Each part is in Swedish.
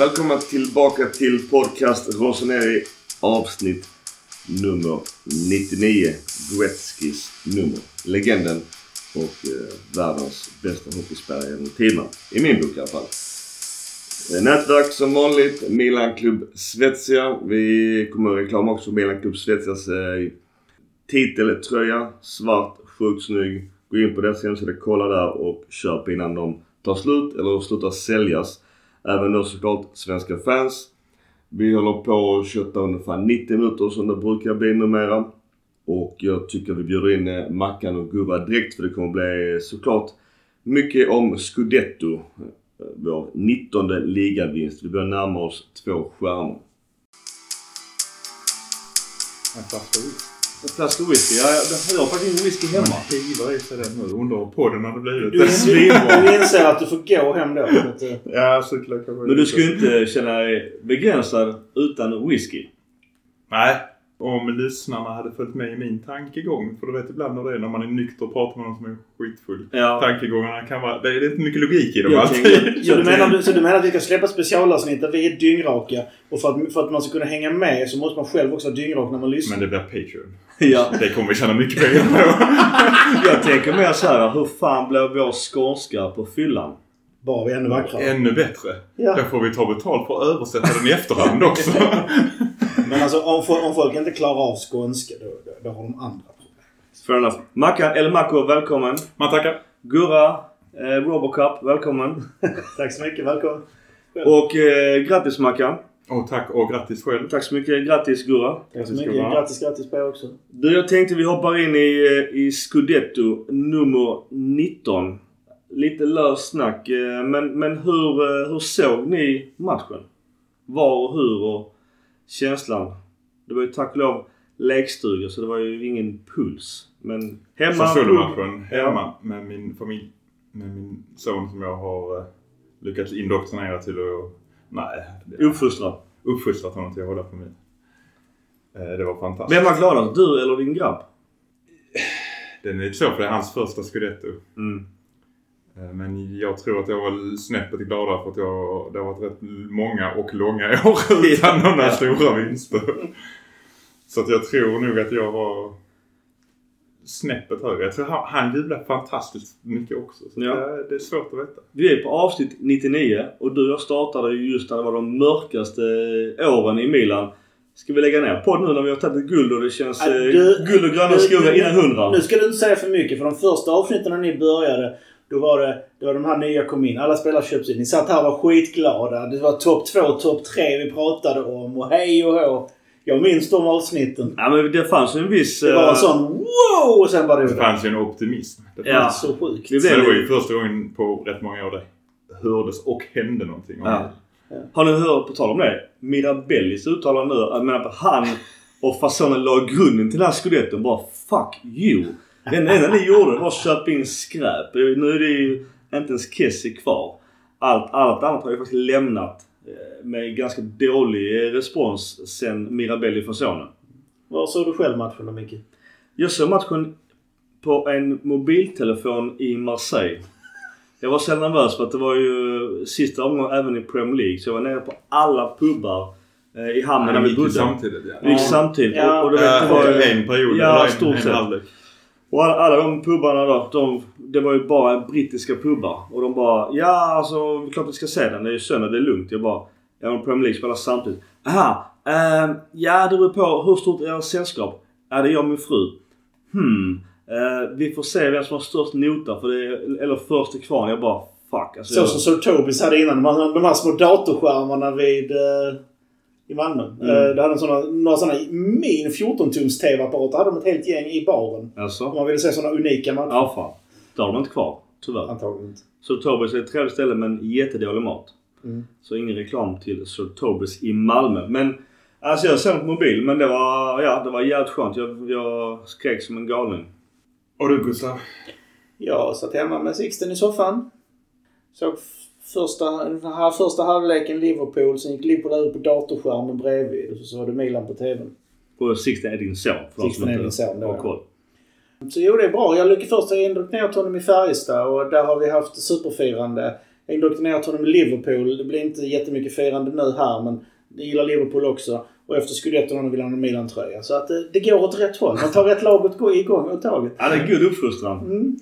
Välkomna tillbaka till podcast Rossoneri avsnitt nummer 99. Gretzkys nummer. Legenden och eh, världens bästa hockeyspelare genom tiderna. I min bok i alla fall. Eh, nätverk som vanligt. Milan Club Svezia. Vi kommer att reklam också för Milan Club Svezias eh, titeltröja. Svart, sjukt snygg. Gå in på deras hemsida, kolla där och köp innan de tar slut eller slutar säljas. Även då såklart svenska fans. Vi håller på att kötta ungefär 90 minuter som det brukar bli numera. Och jag tycker vi bjuder in eh, Mackan och Gurra direkt för det kommer bli eh, såklart mycket om Scudetto. Eh, vår 19 ligavinst. Vi börjar närma oss två stjärnor. En flaska whisky. En flaska whisky. Ja, jag har faktiskt ingen whisky hemma. Man hivar i sig den nu. Undrar hur podden hade blivit. Du, Det är svinbra. du inser att du får gå hem då. Ja, cykla kanske. Men du ska ju inte känna dig begränsad utan whisky. Nej. Om lyssnarna hade följt med i min tankegång. För du vet ibland när det är när man är nykter och pratar med någon som är skitfull. Ja. Tankegångarna kan vara... Det är inte mycket logik i dem alltid. Så du, menar, så du menar att vi ska släppa specialavsnitt där vi är dyngraka och för att, för att man ska kunna hänga med så måste man själv också vara dyngrak när man lyssnar? Men det blir Patreon. ja. Det kommer vi tjäna mycket pengar på. Jag tänker mer så här. Hur fan blir vår skånska på fyllan? Bara vi ännu vackrare. Ännu bättre. Ja. Då får vi ta betalt för att översätta den i efterhand också. Men alltså om, om folk inte klarar av skånska då, då, då har de andra problem. Fair enough. Mackan, eller Macko, välkommen. Man tackar. Gurra, eh, Robocup, välkommen. Tack så mycket. Välkommen. Och eh, grattis Mackan. Och tack och grattis själv. Tack så mycket. Grattis Gurra. Tack så Grattis, mycket. Gurra. Grattis, grattis på er också. Du, jag tänkte vi hoppar in i, eh, i Scudetto nummer 19. Lite löst snack. eh, Men, men hur, eh, hur såg ni matchen? Var och hur och känslan? Det var ju tack och lov lekstuga så det var ju ingen puls. Men hemma... Så såg du pub- matchen hemma med min familj. Med min son som jag har eh, lyckats indoktrinera till att... Nej. Uppfostrad. Uppfostrat honom till att hålla på mig. Eh, Det var fantastiskt. Vem var gladast? Du eller din grabb? Den är lite svår för det är hans första scudetto. Mm. Eh, Men jag tror att jag var snäppet gladare för att jag, det har varit rätt många och långa år utan några Ja. stora vinster. Så att jag tror nog att jag var snäppet högre. Jag tror han, han jublade fantastiskt mycket också. Så Ja. det, det är svårt att veta. Vi är på avsnitt 99 och du och jag startade ju just när det var de mörkaste åren i Milan. Ska vi lägga ner podd nu när vi har tagit ett guld och det känns eh, du- guld och gröna skogar innan hundra? Nu ska du inte säga för mycket för de första avsnitten när ni började då var det, det var de här nya kom in. Alla spelare köps in. Ni satt här och var skitglada. Det var topp två, topp tre vi pratade om och hej och hå. Jag minns de avsnitten. Ja men det fanns ju en viss... Det var eh, en sån wow och sen var det Det fanns ju en optimism. Det, Ja. fanns. så sjukt. Så blev det var ju första gången på rätt många år det hördes och hände någonting. om Ja. det. Har ni hört, på tal om det, Mirabellis uttalande nu. Jag menar att han och fasonen la grunden till den här scudetton. Bara fuck you. Det enda ni gjorde var att köpa in skräp. Nu är det ju inte ens Kessie kvar. Allt, allt annat har ju faktiskt lämnat eh, med ganska dålig respons sen Mirabelli fasonen. Vad såg du själv matchen då Micke? Jag såg matchen på en mobiltelefon i Marseille. Jag var så nervös för att det var ju sista omgången även i Premier League. Så jag var nere på alla pubbar eh, i hamnen där vi gick ju bodde. samtidigt ja. Vi gick samtidigt. Ja. Och, och, du vet, det var, en period. Ja, stort sett. Och alla, alla de pubbarna då, de, det var ju bara brittiska pubbar. Och de bara ja alltså klart vi ska se den. Det är ju söndag, det är lugnt. Jag bara ja men Premier League spelar samtidigt. Aha, ehm, ja det beror på hur stort är ert sällskap? Ja det är jag och min fru. Hmm. eh, vi får se vem som har störst nota för det är, eller först till kvarn. Jag bara fuck. Alltså, Så jag, som Sir Tobis hade innan. De här, de här små datorskärmarna vid... Eh, I Malmö. Mm. Eh, det hade en såna, några sådana min 14-tums TV-apparater. hade de ett helt gäng i baren. Om alltså, man ville se sådana unika matcher. ja fan. Det har de inte kvar. Tyvärr. Antagligen inte. Sir Tobis är ett trevligt ställe men jättedålig mat. Mm. Så ingen reklam till Sir Tobis i Malmö. Men alltså jag såg på mobil men det var, ja, det var jävligt skönt. Jag, jag skrek som en galning. Och du Gustav? Jag satt hemma med Sixten i soffan. Såg första, här första halvleken Liverpool. Sen gick Liverpool ut på datorskärmen bredvid. Och så såg du Milan på TVn. Och Sixten är din son. För Sixten är min son, det har var. koll. Så jo, det är bra. Jag lyckades först ha indoktrinerat honom i Färjestad och där har vi haft superfirande. har indoktrinerat honom i Liverpool. Det blir inte jättemycket firande nu här men det gillar Liverpool också. Och efter Scudetton vill han ha en Milan-tröja. Så att det, det går åt rätt håll. Man tar rätt lag åt, gå- igång åt taget. Ja, det är god uppfostran. Mm.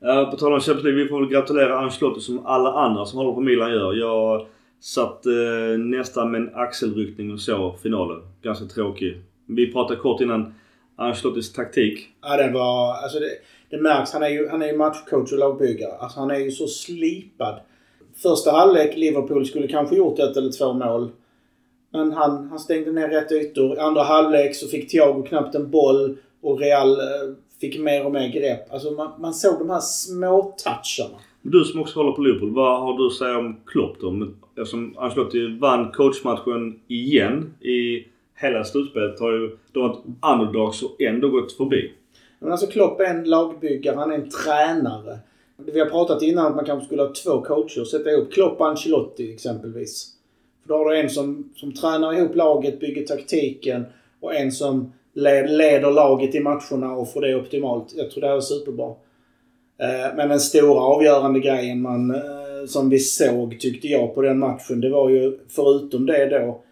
Ja, på tal om Champions League, vi får väl gratulera Ancelotti som alla andra som håller på Milan gör. Jag satt eh, nästan med en axelryckning och så finalen. Ganska tråkig. Vi pratade kort innan Ancelottis taktik. Ja, den var... Alltså det, det märks. Han är ju, han är ju matchcoach och lagbyggare. Alltså han är ju så slipad. Första halvlek, Liverpool skulle kanske gjort ett eller två mål. Men han, han stängde ner rätt ytor. Andra halvlek så fick Thiago knappt en boll och Real eh, fick mer och mer grepp. Alltså man, man såg de här små toucharna. Du som också håller på Liverpool, vad har du att säga om Klopp då? Eftersom Ancelotti vann coachmatchen igen i hela slutspelet har ju de varit underdogs och ändå gått förbi. Men alltså Klopp är en lagbyggare, han är en tränare. Vi har pratat innan att man kanske skulle ha två coacher och sätta ihop Klopp och Ancelotti exempelvis. För då har du en som, som tränar ihop laget, bygger taktiken och en som leder laget i matcherna och får det optimalt. Jag tror det är superbra. Eh, Men den stora avgörande grejen man, eh, som vi såg, tyckte jag, på den matchen, det var ju förutom det då.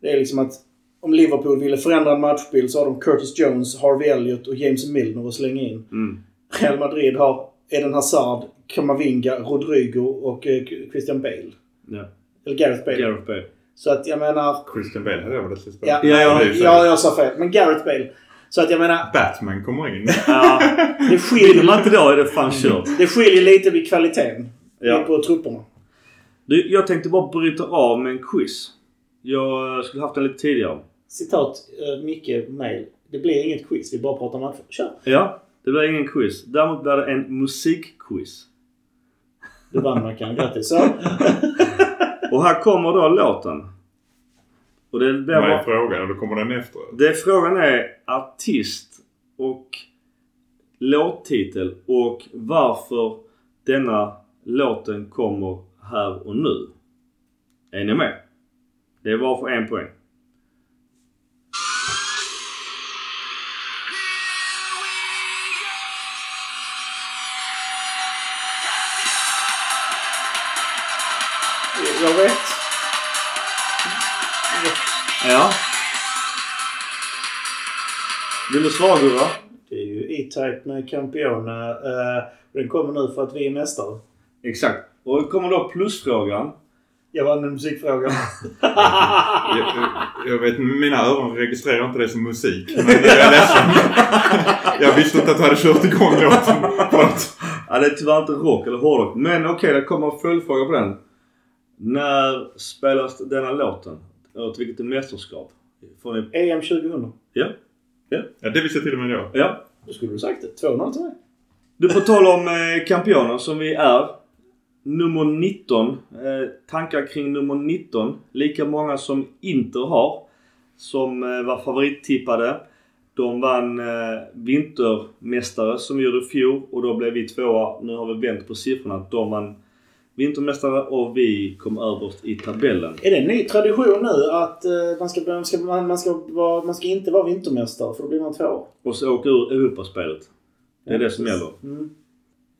Det är liksom att om Liverpool ville förändra en matchbild så har de Curtis Jones, Harvey Elliott och James Milner att slänga in. Mm. Real Madrid har Eden Hazard, Kamavinga, Rodrigo och eh, Christian Bale. Ja. Eller Gareth Bale. Gareth Bale. Så att jag menar... Christian Bale hade jag ett Ja, Ja, ja, ja, jag sa fel. Men Gareth Bale. Så att jag menar, Batman kommer in. Ja. det skiljer, man inte då är det fan kört. det skiljer lite vid kvaliteten Ja. på trupperna. Du, jag tänkte bara bryta av med en quiz. Jag skulle haft den lite tidigare. Citat uh, Micke mail. Det blir inget quiz, vi bara pratar matcher. Kör! Ja, det blir ingen quiz. Däremot blir det en musikquiz. Du vann Mackan, grattis. Och här kommer då låten. Och det, blir Vad är frågan? Och då kommer den efteråt. det frågan är artist och låttitel och varför denna låten kommer här och nu. Är ni med? Det var för en poäng. Ja. Vill du svara Gurra? Det är ju E-Type med Campione. Uh, den kommer nu för att vi är mästare. Exakt. Och då kommer då plusfrågan. Jag vann en musikfråga. Jag, jag, vet, mina öron registrerar inte det som musik. Men jag är ledsen. Jag visste inte att du hade kört igång låten. Ja, det är tyvärr inte rock eller hårdrock. Men okej, det kommer en följdfråga på den. När spelas denna låten? Och till vilket mästerskap? Får ni... EM 2000. Ja. Ja, det visste till och med jag. Ja. Då skulle du sagt det. 2-0 till mig. Du, på tal om eh, Campione som vi är. Nummer 19. Eh, tankar kring nummer 19. Lika många som Inter har. Som eh, var favorittippade. De vann eh, vintermästare som vi gjorde i fjol och då blev vi tvåa. Nu har vi vänt på siffrorna. De vann vintermästare och vi kom överst i tabellen. Är det en ny tradition nu att eh, man, ska, man, ska, man, man, ska vara, man ska inte vara vintermästare för då blir man två? Och så åka ur Europaspelet. Det är det som gäller. Mm.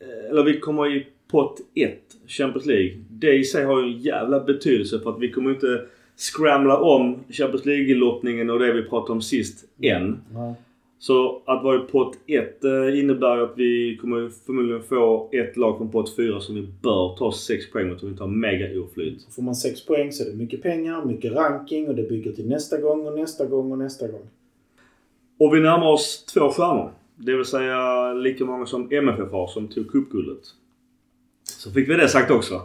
Eh, Eller vi kommer i pott 1, Champions League. Det i sig har ju en jävla betydelse för att vi kommer inte scramla om Champions League-lottningen och det vi pratade om sist än. Ja. Så att vara i pott 1 eh, innebär att vi kommer förmodligen få ett lag från pott 4 som vi bör ta 6 poäng mot om vi tar mega oflyt. Får man sex poäng så är det mycket pengar, mycket ranking och det bygger till nästa gång och nästa gång och nästa gång. Och vi närmar oss två stjärnor. Det vill säga lika många som MFF har som tog cupguldet. Så fick vi det sagt också.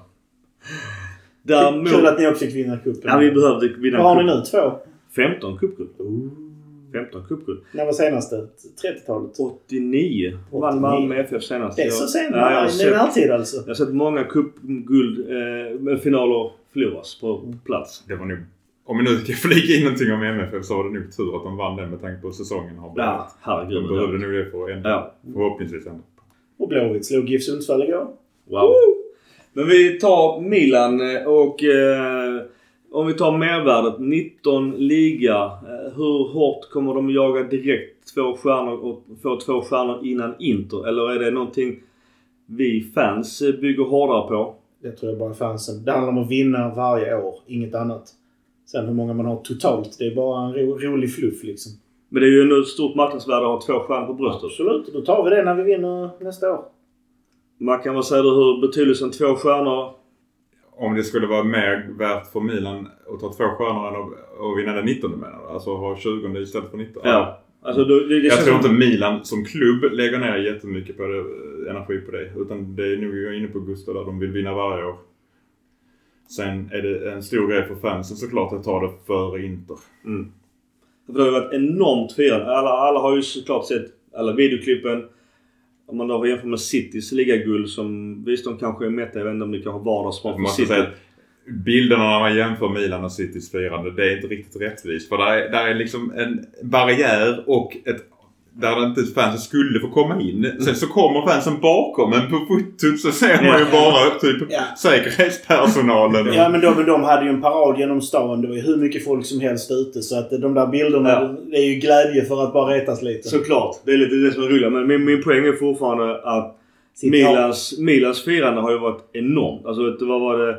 Däremot... Kul att ni också fick vinna cupen. Ja, vi behövde vinna Vad har ni nu? Två? 15 cupguld. 15 cupguld. När var senaste? 30-talet? 89 vann 89. Malmö FF senast. Det är så sent? Ja, i sett, närtid alltså? jag har sett många cupguld, eh, finaler förloras på plats. Det var nog... Om vi nu ska flika in någonting om MFF så var det nog tur att de vann den med tanke på hur säsongen har blivit. Ja, herregud. De behövde nog det för att ändå, Ja. förhoppningsvis ändå. Och Blåvitt slog GIF Sundsvall igår. Wow. Men vi tar Milan eh, och eh, om vi tar mervärdet 19 liga. Eh, hur hårt kommer de jaga direkt två stjärnor och få två stjärnor innan Inter? Eller är det någonting vi fans bygger hårdare på? Det tror jag bara fansen. Det handlar om att vinna varje år, inget annat. Sen hur många man har totalt, det är bara en ro, rolig fluff liksom. Men det är ju ändå ett stort marknadsvärde att ha två stjärnor på bröstet. Absolut, då tar vi det när vi vinner nästa år. Mackan, vad säger du hur betydelsen två stjärnor? Om det skulle vara mer värt för Milan att ta två stjärnor än att, vinna den 19 menar du? Alltså ha 20 istället för 19? Ja. Alltså, då, det, det Jag tror inte Milan som klubb lägger ner jättemycket på det, energi på det. Utan det är nog jag inne på Gustav där. De vill vinna varje år. Sen är det en stor grej för fansen såklart att ta det före Inter. Mm. För det har ju varit enormt firande. Alla, alla har ju såklart sett alla videoklippen. Om man då jämför med Citys ligaguld som visst de kanske är mätta. Jag vet inte om det kanske var vardagsmat för City. säga bilderna när man jämför Milan och Citys firande, det är inte riktigt rättvist. För där är, där är liksom en barriär och ett där inte fansen skulle få komma in. Sen så kommer fansen bakom men på fotot så ser man ju bara typ Ja. säkerhetspersonalen. och- Ja men de, de hade ju en parad genom stan. Det var ju hur mycket folk som helst ute. Så att de där bilderna, Ja. det är ju glädje för att bara retas lite. Såklart. Det är lite det som är roligt. Men min, min poäng är fortfarande att Milans, Milans firande har ju varit enormt. Alltså vad var det?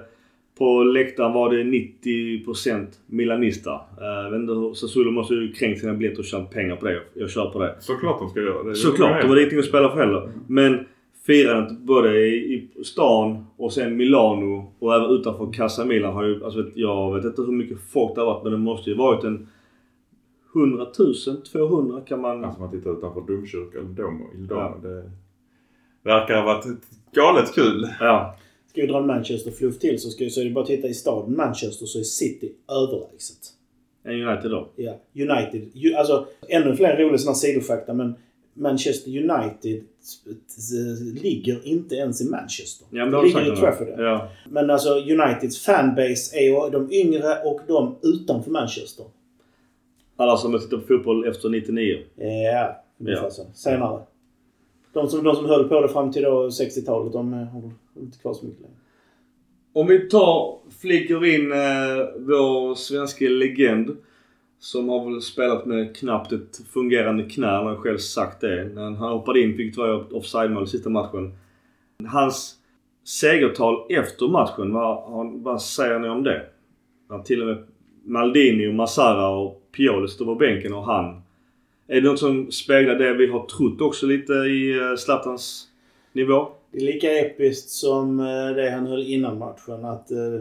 På läktaren var det 90% Milanista. Uh, hur, Sassuolo måste ju kränkt sina biljetter och tjänat pengar på det. Jag kör på det. Såklart de ska göra det. Såklart, det var det ingenting att spela för heller. Men firandet både i, i stan och sen Milano och även utanför Casa Milan har ju... Alltså jag vet inte hur mycket folk det har varit men det måste ju varit en 100 000, 200 kan man... Alltså man tittar utanför domkyrkan, Domo, Il Domo. Ja. Det verkar ha varit galet kul. Ja. Ska vi dra en Manchester-fluff till så, ska, så är det bara att titta i staden Manchester så är City överlägset. En United då. Ja, United. Ju, alltså, ännu fler roliga sådana sidofakta men Manchester United eh, ligger inte ens i Manchester. Ja, men det ligger i Trafford. Ja. Men alltså Uniteds fanbase är ju de yngre och de utanför Manchester. Alla som har tittat på fotboll efter 99. Ja, ungefär Ja. så. Senare. De som, de som höll på det fram till 60-talet, de eh, har inte kvar så mycket längre. Om vi tar, flickor in eh, vår svenska legend. Som har väl spelat med knappt ett fungerande knä. Han har själv sagt det. När han hoppade in fick tyvärr offside-mål i sista matchen. Hans segertal efter matchen, vad, vad- säger ni om det? När till och med Maldini och Massara och Pioli står på bänken och han. Är det något som speglar det vi har trott också lite i eh, Zlatans nivå? Det är lika episkt som eh, det han höll innan matchen. Att eh,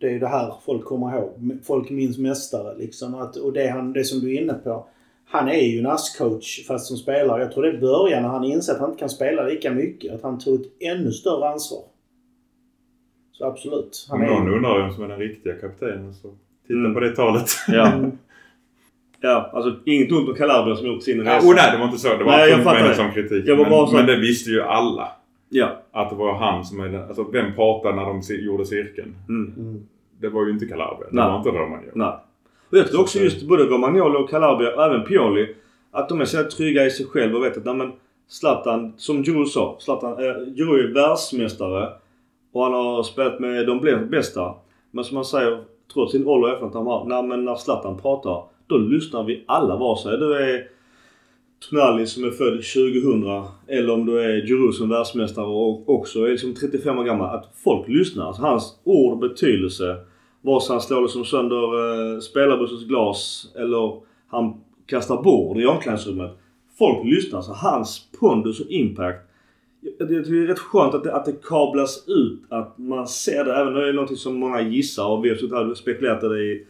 det är det här folk kommer ihåg. Folk minns mästare liksom. Att, och det, han, det som du är inne på. Han är ju en ASS-coach fast som spelare. Jag tror det började när han insåg att han inte kan spela lika mycket. Att han tog ett ännu större ansvar. Så absolut. Om Han någon är, undrar vem som är den riktiga kaptenen så titta Mm. på det talet. Ja. Ja, alltså inget ont om Calabria som gjort sin Ja, resa. oh, nej, det var inte så. Det var Nej, jag fattar menat som kritik. Jag var men, bara så- men det visste ju alla. Ja. Att det var han som är den... Alltså vem pratade när de gjorde cirkeln? Mm. Mm. Det var ju inte Calabria. Det Nej. var inte Romagnoli. Nej. Och jag tror också just både Romagnoli och Calabria och även Pioli. Att de är så trygga i sig själva och vet att nej, men Zlatan, som Giroud sa. Zlatan, eh, Giroud är världsmästare. Och han har spelat med de bästa. Men som han säger, trots sin ålder och erfarenhet han har. Nej, men när Zlatan pratar, då lyssnar vi alla. Vare sig du är Tonali som är född 2000 eller om du är Giroud som världsmästare och också är liksom 35 år gammal. Att folk lyssnar. Alltså hans ord och betydelse. Vare sig han slår liksom sönder eh, spelarbussens glas eller han kastar bord i omklädningsrummet. Folk lyssnar. Så hans pondus och impact. Jag tycker det är rätt skönt att det, att det kablas ut. Att man ser det. Även om det är något som många gissar och vi har spekulerat i det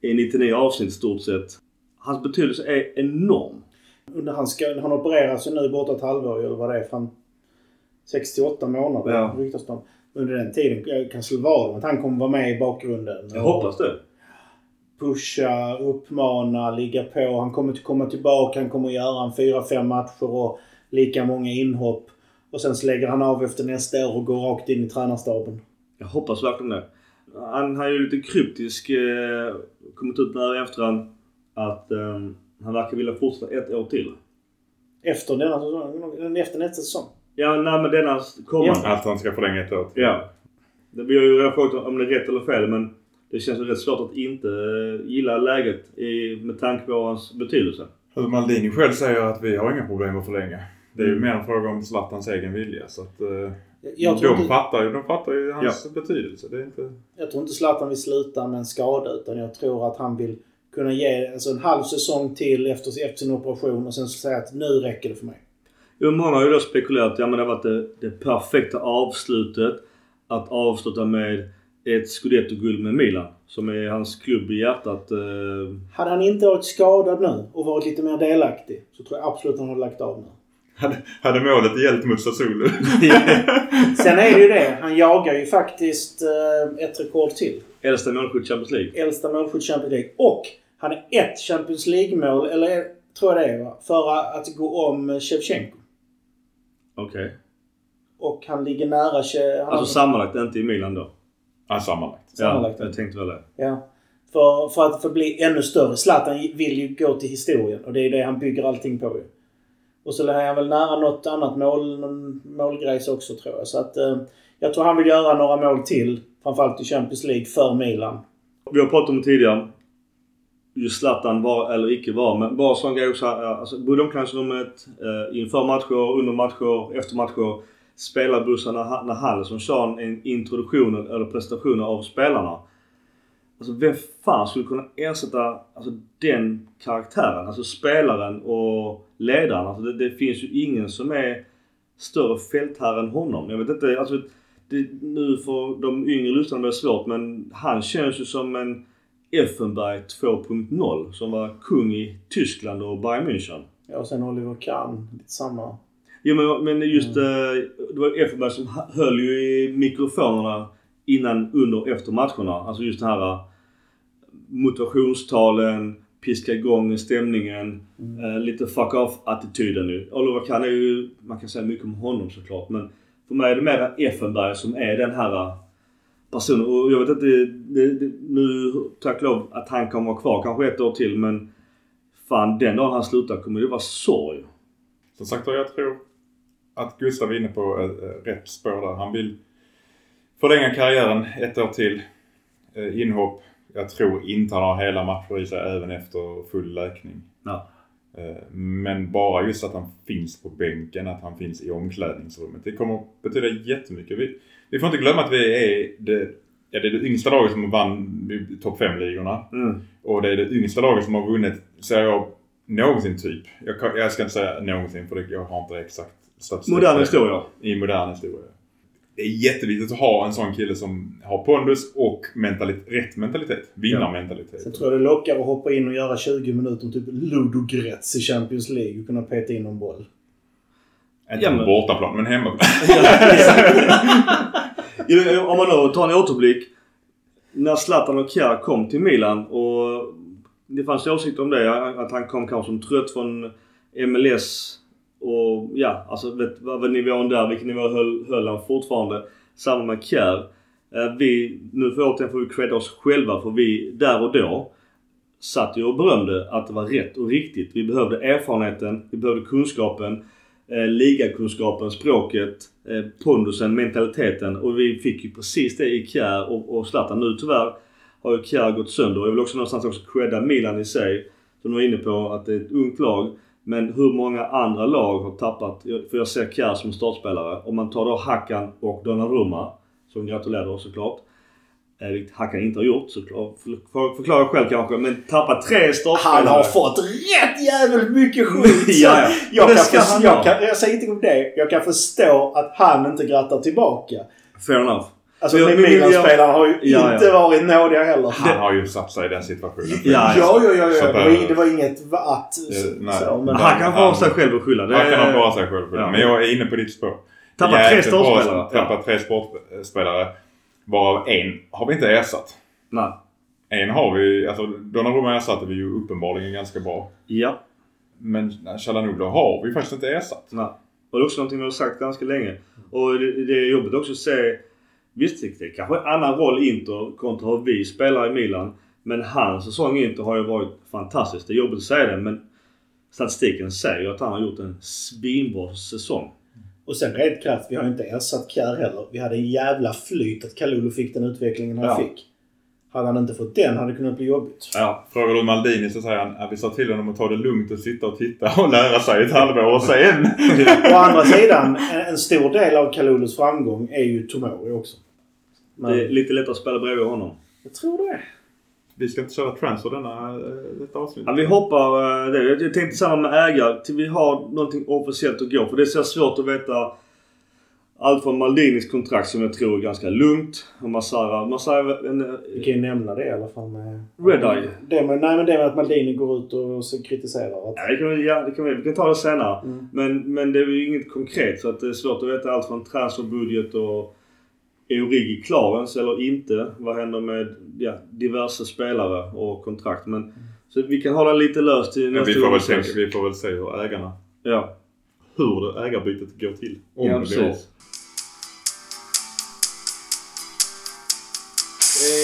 i, i 99 avsnitt i stort sett. Hans betydelse är enorm. Under han, ska, han opererar sig nu borta ett halvår eller vad det är. Fram 68 månader Ja. ryktas om. Under den tiden kan slå vad om att han kommer vara med i bakgrunden. Jag hoppas det. pusha, uppmana, ligga på. Han kommer att komma tillbaka. Han kommer att göra en fyra, fem matcher och lika många inhopp. Och sen så lägger han av efter nästa år och går rakt in i tränarstaben. Jag hoppas verkligen det. Han har ju lite kryptisk eh, kommit ut där i efterhand att eh, han verkar vilja fortsätta ett år till. Efter denna säsong. Efter nästa säsong. Ja, nej men denna kommande. Att han ska förlänga ett år till. Ja. Det- Vi har ju redan frågat om det är rätt eller fel men det känns ju rätt svårt att inte eh, gilla läget i, med tanke på hans betydelse. Alltså Maldini själv säger att vi har inga problem att förlänga. Det är ju mer en fråga om Zlatans egen vilja. Så att, eh, Jag tror, de, inte, fattar ju, de fattar ju hans betydelse. Det är inte... jag tror inte Zlatan vill sluta med en skada utan jag tror att han vill kunna ge alltså en halv säsong till efter, efter sin operation och sen säga att nu räcker det för mig. Jo, många har ju då spekulerat att ja, men det har varit det, det perfekta avslutet. Att avsluta med ett scudetto-guld med Milan. Som är hans klubb i hjärtat. Eh, Hade han inte varit skadad nu och varit lite mer delaktig så tror jag absolut han hade lagt av nu. Hade, hade målet gällt mot Sassuolo? Sen är det ju det. Han jagar ju faktiskt eh, ett rekord till. äldsta målskytt i Champions League. Äldsta målskytt i Champions League. Och han är ett Champions League-mål, eller tror jag det är va? För att gå om Shevchenko. Okej. Och han ligger nära... Che- Han, Alltså sammanlagt, inte i Milan då? Ja, sammanlagt. Sammanlagt. Ja, jag tänkte väl det. Ja. För, för att få bli ännu större. Zlatan vill ju gå till historien och det är det han bygger allting på ju. Och så är han väl nära något annat mål, någon målgrejs också tror jag. Så att eh, jag tror han vill göra några mål till. Framförallt i Champions League för Milan. Vi har pratat om det tidigare. Just Zlatan var eller icke var. Men bara sån grej också. ja, eh, Alltså, både omklädningsrummet, eh, inför matcher, under matcher, efter matcher. Spelarbussarna när, när han som kör en introduktion eller presentation av spelarna. Alltså vem fan skulle kunna ersätta alltså, den karaktären? Alltså spelaren och ledaren. Alltså, det, det finns ju ingen som är större fältherre än honom. Jag vet inte, alltså det, nu för de yngre lyssnarna blir det svårt men han känns ju som en Effenberg 2.0 som var kung i Tyskland och Bayern München. Ja, och sen Oliver Kahn. Lite samma. Jo men, men just eh, det var Effenberg som höll ju i mikrofonerna innan, under och efter matcherna. Alltså just det här eh, motivationstalen, piska igång stämningen, eh, lite fuck off-attityden nu. Oliver Kahn är ju, man kan säga mycket om honom såklart men för mig är det mer Effenberg som är den här eh, personen. Och jag vet inte, det, det, nu tack lov att han kommer vara kvar kanske ett år till men fan den dagen han slutar kommer det vara sorg. Som sagt jag tror att Gustav är inne på rätt spår där. Han vill förlänga karriären ett år till. Eh, inhopp. Jag tror inte han har hela matcher i sig även efter full läkning. Ja. Eh, Men bara just att han finns på bänken, att han finns i omklädningsrummet. Det kommer att betyda jättemycket. Vi, vi får inte glömma att vi är det, ja, det, är det yngsta laget som vann topp 5-ligorna. Mm. Och det är det yngsta laget som har vunnit, säger jag, någonsin typ. Jag, jag ska inte säga någonsin för jag har inte exakt statistik. Modern historia. I modern historia. Det är jätteviktigt att ha en sån kille som har pondus och mentalit, rätt mentalitet. Vinnarmentalitet. Sen tror jag det lockar att hoppa in och göra 20 minuter typ Ludogorets i Champions League och kunna peta in en boll. Inte Ja, på men- bortaplan, men hemma. Om man då tar en återblick. När Zlatan och Kjär kom till Milan och det fanns åsikter om det. Att han kom kanske som trött från MLS. Och ja, alltså vet, vad var nivån där? Vilken nivå höll, höll han fortfarande? Samma med Kjär. Eh, vi, nu för återigen får vi credda oss själva för vi där och då satt ju och berömde att det var rätt och riktigt. Vi behövde erfarenheten, vi behövde kunskapen, eh, ligakunskapen, språket, eh, pondusen, mentaliteten och vi fick ju precis det i Kjär och, och Zlatan. Nu tyvärr har ju Kjär gått sönder och jag vill också någonstans också credda Milan i sig. Som du var inne på att det är ett ungt lag. Men hur många andra lag har tappat? För jag ser Kjär som startspelare. Om man tar då Hakan och Donnarumma, som gratulerar såklart. Eh, Vilket Hakan inte har gjort såklart. För- för- Förklara själv kanske. Men tappat tre startspelare. Han har fått rätt jävligt mycket skit! Ja, ja. Jag, kan han jag, kan, jag säger inte om det. Jag kan förstå att han inte grattar tillbaka. Fair enough. Alltså Jag- Milan-spelarna har ju Ja, inte ja. varit nådiga heller. Han har ju satt sig i den situationen. Ja, Ja, ja, ja. Ja. att, Det, var, eh, det var inget att... Nej. så, men, Han kan han- sig själv att skylla. Det Han kan bara sig själv för det. Ja. Men jag är inne på ditt spår. Tappat tre som Tappat tre sportspelare. Varav en har vi inte ersatt. Nej. En har vi, alltså Donnarumma ersatte vi ju uppenbarligen ganska bra. Ja. Men Chalanoglu har vi faktiskt inte ersatt. Nej. Och det är också någonting vi har sagt ganska länge. Och det, det är jobbigt också att se. Visst, det är kanske en annan roll Inter kontra hur vi spelar i Milan. Men hans säsong i Inter har ju varit fantastisk. Det är jobbigt att säga det men statistiken säger ju att han har gjort en svinbra säsong. Och sen rent kraft, vi har ju inte ersatt Kjär heller. Vi hade en jävla flyt att Kalulu fick den utvecklingen han Ja. fick. Hade han inte fått den hade det kunnat bli jobbigt. Ja, frågar du Maldini så säger han att vi sa till honom att ta det lugnt och sitta och titta och lära sig ett halvår och sen... Å andra sidan, en, en stor del av Kalulus framgång är ju Tomori också. Men Det är lite lättare att spela bredvid honom. jag tror det. Vi ska inte köra transfer denna, eh, detta avsnitt. Ja, vi hoppar eh, det. Jag tänkte samma med ägare. Till vi har någonting officiellt att gå. För det är så svårt att veta allt från Maldinis kontrakt som jag tror är ganska lugnt. Och Masara. Masara är en, Vi kan ju nämna det i alla fall med... Red Eye. Det med, nej men det med att Maldini går ut och kritiserar att... Ja, det kan vi, ja, det kan vi, vi kan ta det senare. Mm. Men, men det är ju inget konkret så att det är svårt att veta allt från transferbudget och är Origi klar ens eller inte? Vad händer med ja, diverse spelare och kontrakt? Men, så vi kan hålla lite löst till nästa vi, får väl tänka, vi får väl se hur ägarna... Ja, Hur det ägarbytet går till. Om ja det precis.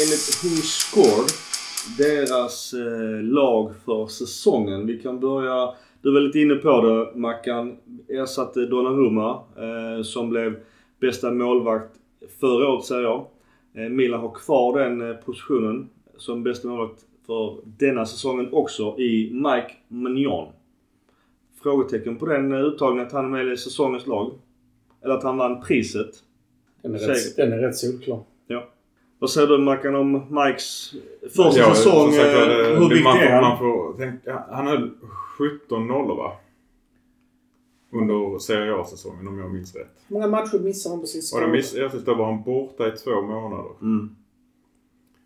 Enligt Who deras eh, lag för säsongen. Vi kan börja, du var lite inne på det Mackan. Ersatte Donnarumma eh, som blev bästa målvakt förra året säger jag. Eh, Milan har kvar den eh, positionen som bästa målvakt för denna säsongen också i Mike Mignon. Frågetecken på den eh, uttagningen att han är med i säsongens lag. Eller att han vann priset. Den är, rätt, den är rätt solklar. Ja. Vad säger du Mackan om Mikes första Ja, säsong? sagt det- hur viktig är han? man får tänka, Han höll 17 nollor va? Under Serie A-säsongen om jag minns rätt. Hur många matcher missar han på sin Och skada? miss, jag då var han borta i två månader. Mm.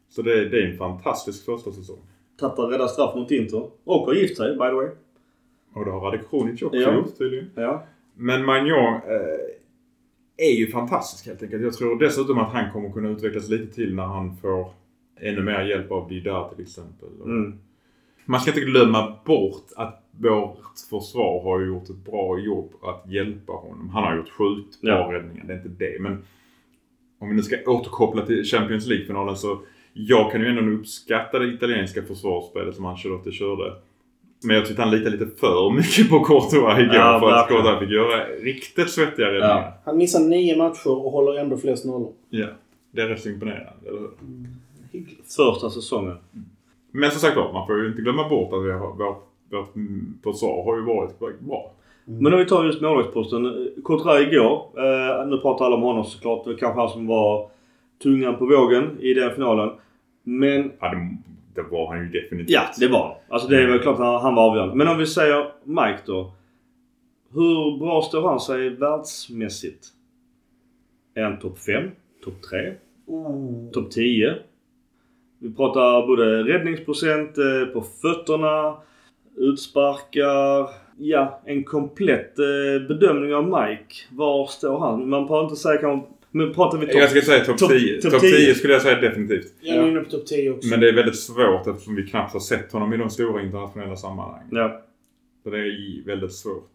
Så det, det är en fantastisk första säsong. Tappar rädda straff mot Inter. Och har gift sig by the way. Och det har Radek Kronic också Ja. gjort tydligen. Ja. Men Magnon eh, är ju fantastisk helt enkelt. Jag tror dessutom att han kommer kunna utvecklas lite till när han får ännu mer hjälp av Dida till exempel. Mm. Man ska inte glömma bort att vårt försvar har gjort ett bra jobb att hjälpa honom. Han har gjort sjukt bra Ja. räddningar, det är inte det. Men om vi nu ska återkoppla till Champions League-finalen så jag kan ju ändå uppskatta det italienska försvarsspelet som Ancelotti körde. Men jag tyckte han litade lite för mycket på Courtois igår Ja, för att. Courtois fick göra riktigt svettiga räddningar. Han missar nio matcher och håller ändå flest nollor. Ja. Det är rätt så imponerande, eller hur? Hyggligt. Första säsongen. Men som sagt var, man får ju inte glömma bort att vi har, vårt, vårt mm, försvar har ju varit bra. Men om vi tar just målvaktsposten. Courtois igår. Eh, nu pratar alla om honom såklart. Det var kanske han som var tungan på vågen i den finalen. Men Ja, det, det var han ju definitivt. ja, det var. Alltså det är väl klart att han, han var avgörande. Men om vi säger Mike då. Hur bra står han sig världsmässigt? Är han topp 5? Topp 3? Oh. Topp 10? Vi pratar både räddningsprocent eh, på fötterna, utsparkar. Ja, en komplett eh, bedömning av Mike. Var står han? Man pratar inte säga kanske... Men pratar vi topp... Jag ska säga topp Topp- 10. topp Topp 10. 10 skulle jag säga definitivt. Jag är inne på topp 10 också. Men det är väldigt svårt eftersom vi knappt har sett honom i de stora internationella sammanhangen. Ja. Så det är väldigt svårt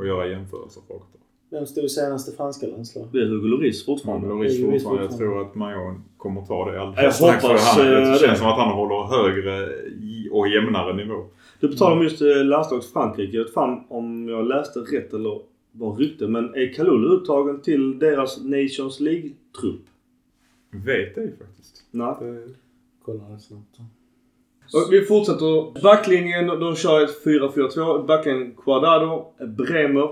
att göra jämförelser på. Vem stod i senaste franska landslaget? Det är Hugo Lloris fortfarande. är ju visst fortfarande. Jag fortfarande. tror att Majon kommer ta det Jag alldeles strax. för hoppas, han, eh, Det det. känns som att han håller högre och jämnare nivå. Du tal om just eh, landslags Frankrike. Jag vet fan om jag läste rätt eller var rykte. Men är Kalulu uttagen till deras Nations League-trupp? Vet ju faktiskt. Nej. Det- Kolla det snabbt. Och vi fortsätter. Backlinjen, de kör ett 4-4-2. Backlinjen Quadrado, Bremer,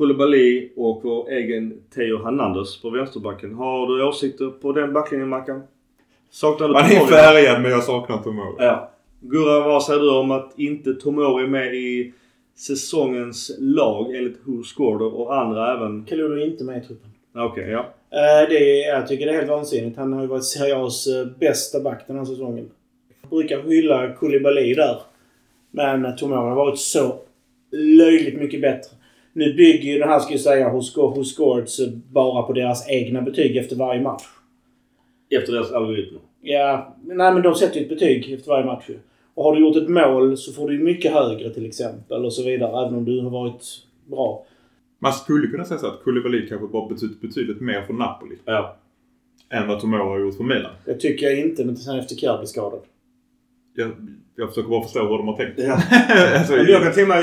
Koulibaly och vår egen Theo Hernandez på vänsterbacken. Har du åsikter på den backlinjen Mackan? Saknar du Man är Tomori? färgad men jag saknar Tomori. Ja. Gurra, vad säger du om att inte Tomori är med i säsongens lag enligt Who Scored och andra även? Kalulu är inte med i truppen. Okej, ja. Eh, det är, jag tycker det är helt vansinnigt. Han har ju varit Serie A's eh, bästa back den här säsongen. Jag brukar hylla Koulibaly där. Men Tomori har varit så löjligt mycket bättre. Nu bygger ju det här, ska jag säga, hos, hos Scoreds bara på deras egna betyg efter varje match. Efter deras algoritmer. Ja, nej men de sätter ju ett betyg efter varje match. Och har du gjort ett mål så får du ju mycket högre till exempel och så vidare. Även om du har varit bra. Man skulle kunna säga så att Koulibaly kanske bara betytt betydligt mer för Napoli. Ja. Än vad Tomori har gjort för Milan. Det tycker jag inte, men sen efter Kjär blev skadad. Jag, jag försöker bara förstå hur de har tänkt. Ja. alltså,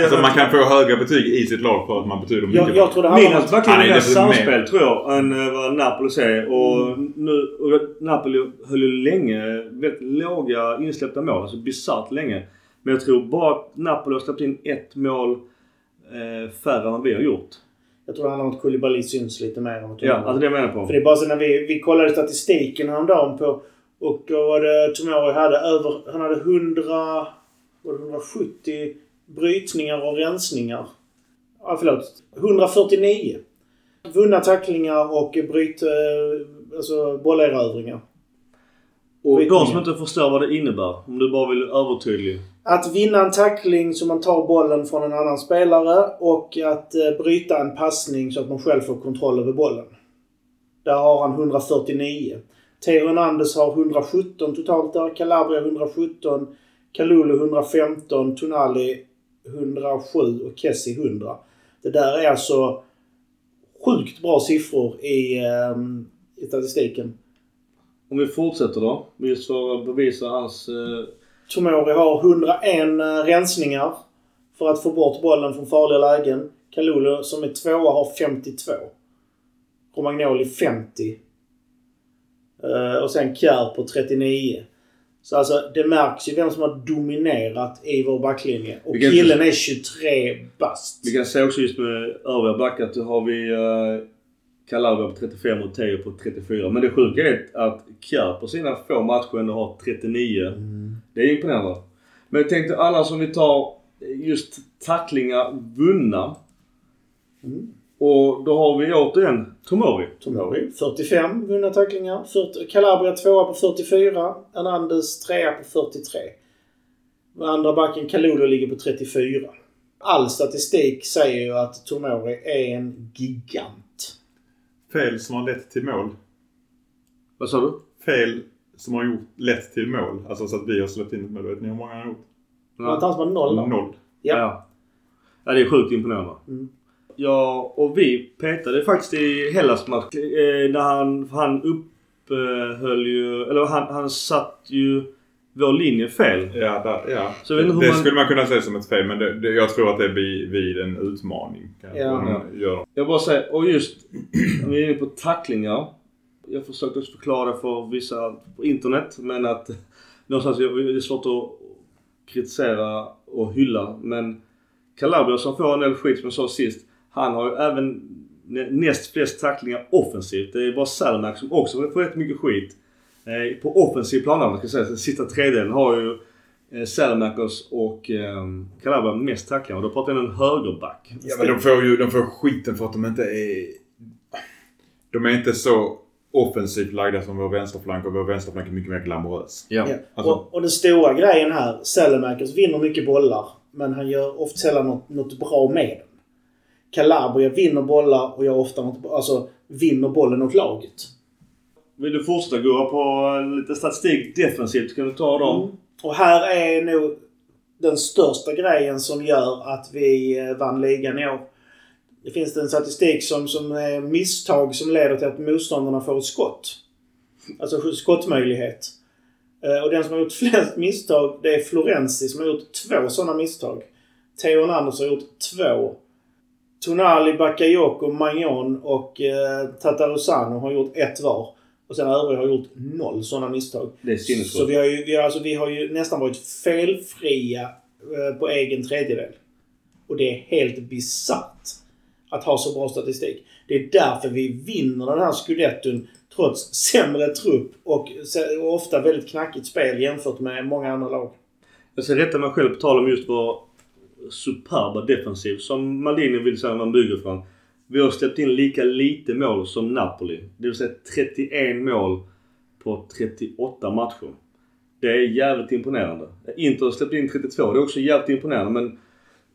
alltså, man kan få höga betyg i sitt lag för att man betyder mycket. Jag, jag tror det handlar om verkligen mer med. samspel tror jag än eh, vad Napoli säger. Och, Mm. nu, och Napoli höll ju länge väldigt låga insläppta mål. Alltså bisarrt länge. Men jag tror bara att Napoli har släppt in ett mål eh, färre än vad vi har gjort. Jag tror det handlar om att Koulibaly syns lite mer än Ja, alltså det jag menar på. För det är bara så när vi, vi kollade statistiken häromdagen på... Och då var det Tomori hade över... Han hade 100... Var det 170 brytningar och rensningar. Ja, förlåt. 149. Vunna tacklingar och bryt... eh, Alltså bollerövringar. Och de som inte förstår vad det innebär. Om du bara vill övertydlig. Att vinna en tackling så man tar bollen från en annan spelare och att eh, bryta en passning så att man själv får kontroll över bollen. Där har han 149. Theo Hernandez har 117 totalt där. Calabria 117. Kalulu 115. Tonali 107 och Kessie 100. Det där är alltså sjukt bra siffror i, ehm, i statistiken. Om vi fortsätter då. Just för att bevisa hans... Eh, Tomori har 101 rensningar för att få bort bollen från farliga lägen. Kalulu som är tvåa har 52. Romagnoli 50. Eh, och sen Kjär på 39. Så alltså det märks ju vem som har dominerat i vår backlinje. Och Vilken- killen är 23 bast. vi kan se också just med övriga backar att har vi eh, Calabria på 35 och Teo på 34. Men det sjuka är att Kjär på sina få matcher ändå har 39. Det är imponerande. Men jag tänkte alla som vi tar just tacklingar vunna. Mm. Och då har vi återigen Tomori. Tomori 45 vunna tacklingar. 40, Calabria tvåa på 44. Hernandez trea på 43. Och andra backen Kalulu ligger på 34. All statistik säger ju att Tomori är en gigant. Fel som har lett till mål. Vad sa du? Fel som har gjort, lett till mål. Alltså så att vi har släppt in ett mål. Vet ni hur många han har gjort? Var inte han som har noll då? Noll. Ja. Ja. ja, det är sjukt imponerande. Mm. Ja, och vi petade faktiskt i Hellas match eh, när han, han upphöll ju, eller han, han satt ju vår linje fel. Ja, där, ja. Så jag det hur man- skulle man kunna se som ett fel men det, det, jag tror att det blir vid en utmaning. Kanske, Ja. gör Jag bara säger, och just, vi är inne på tacklingar. Jag försökte också förklara för vissa på internet men att någonstans är det svårt att kritisera och hylla. Men Calabria som får en del skit som jag sa sist. Han har ju även nä- näst flest tacklingar offensivt. Det är bara Salmak som också får rätt mycket skit. Eh, på offensiv plan man ska säga. Den sista tredjedelen har ju eh, Salamakos och eh, Calabria mest tacklingar. Och då pratar jag om en högerback. Ja, men de får ju de får skiten för att de inte är... De är inte så offensivt lagda som vår vänsterflank och vår vänsterflank är mycket mer glamorös. Ja. Ja. Alltså- och, och den stora grejen här, Sellemakers vinner mycket bollar. Men han gör ofta sällan något, något bra med den. Calabria vinner bollar och gör ofta något, alltså vinner bollen åt laget. Vill du fortsätta gå på lite statistik defensivt? Kan du ta dem? Mm. Och här är nog den största grejen som gör att vi eh, vann ligan i år. Det finns en statistik som, som är misstag som leder till att motståndarna får ett skott. Alltså skottmöjlighet. Eh, Och den som har gjort flest misstag det är Florenzi som har gjort två sådana misstag. Theo Hernandez har gjort två. Tonali, Bakayoko, Magnon och eh, Tatarusano har gjort ett var. Och sen övriga har gjort noll sådana misstag. Det är Så sinnessjukt. vi har, ju, vi, har, alltså, vi har ju nästan varit felfria eh, på egen tredjedel. Och det är helt bisarrt att ha så bra statistik. Det är därför vi vinner den här scudetton trots sämre trupp och, och ofta väldigt knackigt spel jämfört med många andra lag. Jag ska rätta mig själv på tal om just vår superba defensiv som Maldini vill säga man bygger från. Vi har släppt in lika lite mål som Napoli. Det vill säga 31 mål på 38 matcher. Det är jävligt imponerande. Inter har släppt in 32. Det är också jävligt imponerande men